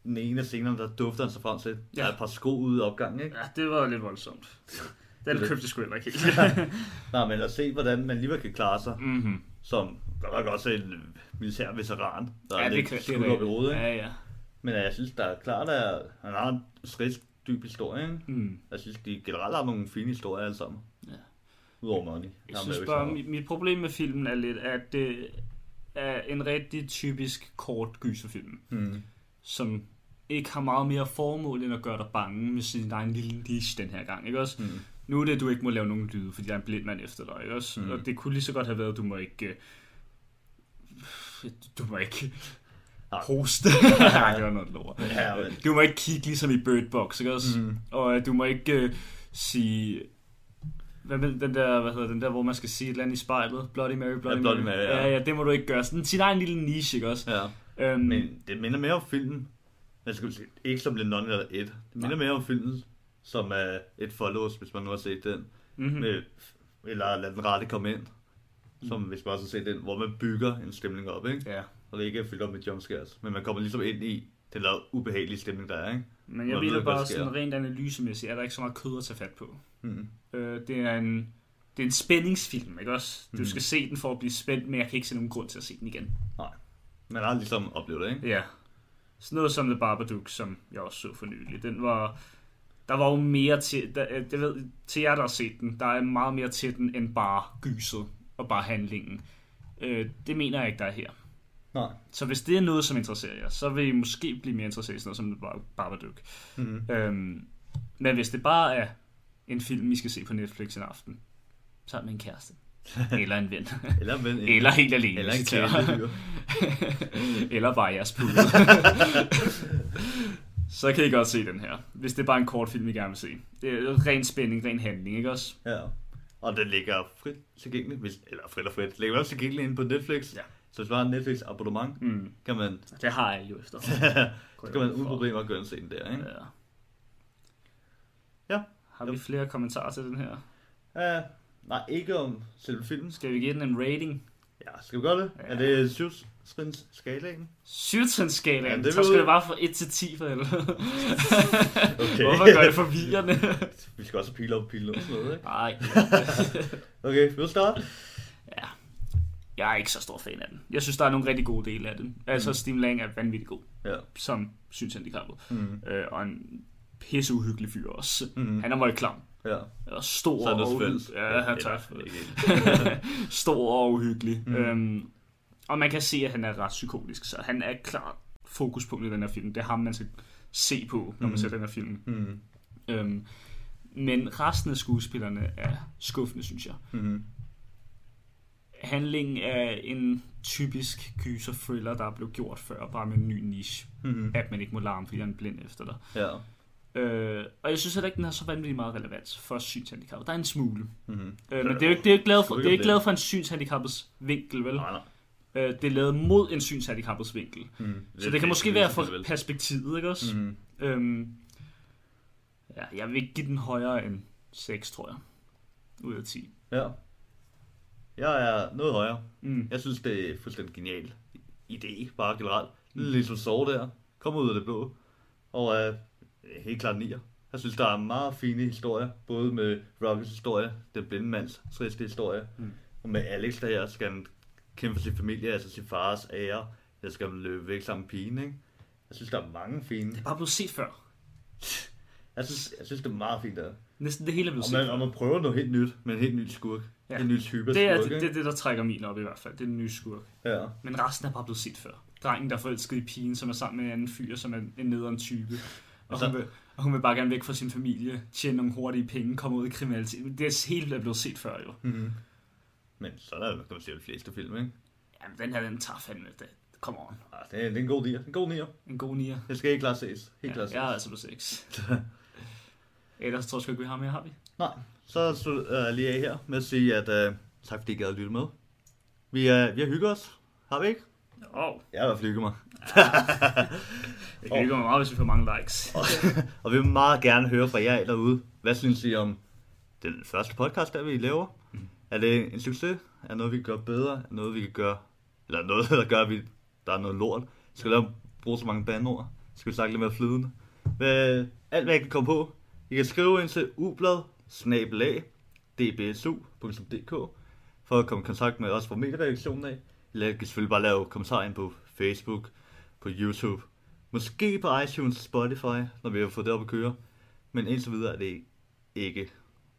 den ene af scenerne, der dufter han sig frem til. Ja. Der er et par sko ude i opgangen, ikke? Ja, det var lidt voldsomt. Den købte jeg sgu heller ikke helt. Nej, men at se, hvordan man alligevel kan klare sig, mm-hmm. som godt nok også en øh, militær veteran, der Ja, er lidt skudt op i hovedet, ikke? Ja, ja. Men jeg synes, der er klart, at han har en skridt dyb historie, ikke? Mm. Jeg synes, de generelt har nogle fine historier alle sammen. Ja. Udover money. Jeg synes bare, mit, mit problem med filmen er lidt, at det er en rigtig typisk kort gyserfilm, Mm. som ikke har meget mere formål end at gøre dig bange med sin egen lille niche den her gang, ikke også? Mm. Nu er det, at du ikke må lave nogen lyde, fordi der er en blind mand efter dig, ikke også? Mm. Og det kunne lige så godt have været, at du må ikke... øh, Du må ikke hoste. Nej, det noget lort. Ja, men- Du må ikke kigge ligesom i Bird Box, ikke også? Mm. Og øh, du må ikke øh, sige... Hvad med den der, hvad hedder den der, hvor man skal sige et eller andet i spejlet? Bloody Mary, Bloody, Ja, Bloody Mary, ja. ja. ja. det må du ikke gøre. Sådan sin egen lille niche, ikke også? Ja. Øhm, Men det minder mere om filmen. Skulle sige, ikke som Le Non eller et. Det minder Nej. mere om filmen, som er et follows, hvis man nu har set den. mm-hmm. Med, eller lad den rette komme ind. Som Mm. hvis man også har set den, hvor man bygger en stemning op, ikke? Ja. Og det ikke er fyldt op med jumpscares. Men man kommer ligesom ind i den der ubehagelige stemning, der er, ikke? Men Man jeg mener bare sådan rent analysemæssigt, er der ikke så meget kød at tage fat på. Mm. Øh, det er en det er en spændingsfilm, ikke også? Du Mhm. skal se den for at blive spændt, men jeg kan ikke se nogen grund til at se den igen. Man har ligesom oplevet det, ikke? Ja. Sådan noget som The Babadook, som jeg også så for nylig. Den var... Der var jo mere til... Der, øh, det ved, til jer, der har set den, der er meget mere til den, end bare gyset og bare handlingen. Øh, det mener jeg ikke, der er her. Nej. Så hvis det er noget, som interesserer jer, så vil I måske blive mere interesseret i sådan noget som The Babadook. Mm. Øhm, men hvis det bare er en film, I skal se på Netflix en aften, så er det med en kæreste. Eller en ven. Eller, men, Eller helt alene. eller en kæledyr. Eller bare jeres pude. så kan I godt se den her. Hvis det er bare en kort film, I gerne vil se. Det er ren spænding, ren handling, ikke også? Ja. Og den ligger frit tilgængeligt, hvis, eller frit og frit, den ligger også tilgængeligt inde på Netflix. Ja. Så hvis man har en Netflix abonnement, Mm. kan man, Det har jeg jo efter. så kan man uden problemer og se den der, ikke? Ja. Ja. Har vi flere kommentarer til den her? Ja. Nej, ikke om selve filmen. Skal vi give den en rating? Ja, skal vi gøre det? Ja. Er det syvtrins skalaen? Syvtrinsskalaen. Ja, Ja, det så skal det bare fra 1 til 10 for helvede. Okay. Hvorfor gør det forvirrende? Vi skal også pile op pile og sådan noget, ikke? Nej. Okay, vi vil starte. ja. Jeg er ikke så stor fan af den. Jeg synes, der er nogle rigtig gode dele af den. Altså, Mm. Steve Lang er vanvittig god, Ja. som synshandicappet. Mm. Øh, og en pisse uhyggelig fyr også. Mm. Han er meget klam. Ja. Og stor og uhyggelig. Ja, han Eller, tager ikke. Stor og uhyggelig. Mm. Øhm, og man kan se, at han er ret psykotisk, så han er klart fokuspunkt i den her film. Det er ham, man skal se på, når man Mm. ser den her film. Mm. Øhm, men resten af skuespillerne er skuffende, synes jeg. Mm. Handlingen er en typisk gyser-thriller, der er blevet gjort før, bare med en ny niche. Mm. At man ikke må larme, fordi han er blind efter dig. Ja. Øh, og jeg synes heller ikke, den har så vanvittigt meget relevans for synshandicap. Der er en smule. Mm. Øh, men det er jo ikke, det er ikke lavet for, det er ikke det. lavet fra en synshandicappets vinkel, vel? Nej, nej. Øh, det er lavet mod en synshandicappets vinkel. Mm. Så det kan måske være for perspektivet, ikke også? Mm. Øhm, ja, jeg vil ikke give den højere end 6, tror jeg. Ud af 10. Ja. Jeg er noget højere. Mm. Jeg synes, det er fuldstændig genial idé, bare generelt. Ligesom sove der. Kommer ud af det blå. Og er helt klart nier. Jeg synes, der er meget fine historier. Både med Rockets historie, den blinde mands triste historie. Mm. Og med Alex, der her skal han kæmpe for sin familie, altså sin fars ære. Der skal han løbe væk sammen med pigen, ikke? Jeg synes, der er mange fine. Det er bare blevet set før. Jeg synes, jeg synes det er meget fint der. Næsten det hele er blevet Og set man, før. og man prøver noget helt nyt, med en helt ny skurk. Ja. En ny type Det er skurk, det, ikke? det, det, der trækker min op i hvert fald. Det er den nye skurk. Ja. Men resten er bare blevet set før. Drengen, der er forelsket i pigen, som er sammen med en anden fyr, som er en nederen type. Og Altså- hun, vil, og hun vil bare gerne væk fra sin familie, tjene nogle hurtige penge, komme ud i kriminalitet. Det er helt blevet set før, jo. Mm-hmm. Men så er der, kan man sige, de fleste film, ikke? Jamen, den her, den tager fandme det. Come on. Ah, det, er, det er en god nier. En god nier. En god nier. Det skal ikke klart ses. Helt Ja, klart ses. jeg er altså på 6. Ellers tror jeg sgu ikke, vi har mere, har vi? Nej, så slutter jeg lige af her med at sige, at uh, tak fordi I gad at lytte med. Vi, uh, vi har hygget os. Har vi ikke? Oh, Jeg har i hvert fald hygget mig. Jeg kan ikke gå meget, hvis vi får mange likes. Og vi vil meget gerne høre fra jer derude. Hvad synes I om den første podcast, der vi laver? Mm. Er det en succes? Er det noget, vi kan gøre bedre? Er det noget, vi kan gøre... Eller noget, der gør, at vi... der er noget lort? Skal vi bruge så mange bandord? Skal vi snakke lidt mere flydende? Hvad, alt, hvad jeg kan komme på. I kan skrive ind til ublad dbsu.dk for at komme i kontakt med os fra medieredaktionen af. I kan selvfølgelig bare lave kommentarer ind på Facebook, på YouTube, måske på iTunes Spotify, når vi har fået det op at køre. Men indtil videre er det ikke,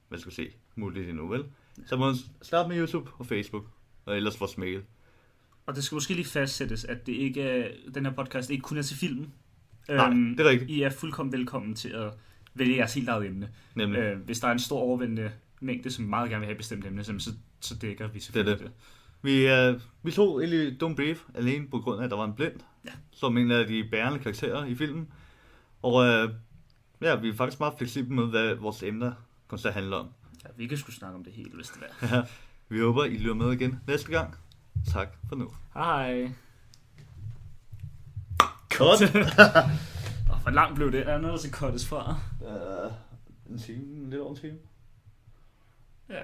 hvad skal sige, muligt endnu, vel? Så må man starte med YouTube og Facebook, og ellers vores mail. Og det skal måske lige fastsættes, at det ikke er, den her podcast ikke kun er til filmen. Nej, det er rigtigt. I er fuldkommen velkommen til at vælge jeres helt eget emne. Nemlig. Øh, hvis der er en stor overvældende mængde, som meget gerne vil have et bestemt emne, så, så dækker vi selvfølgelig Det er Vi, øh, vi tog egentlig Don't Brief alene på grund af, at der var en blind, Ja. som en af de bærende karakterer i filmen. Og øh, ja, vi er faktisk meget fleksible med, hvad vores emner kommer til at handle om. Ja, vi kan sgu snakke om det hele, hvis det er. vi håber, I lytter med igen næste gang. Tak for nu. Hej. Cut! Og hvor langt blev det? Er der noget, der skal cuttes fra? uh, en time, lidt over en time. Ja.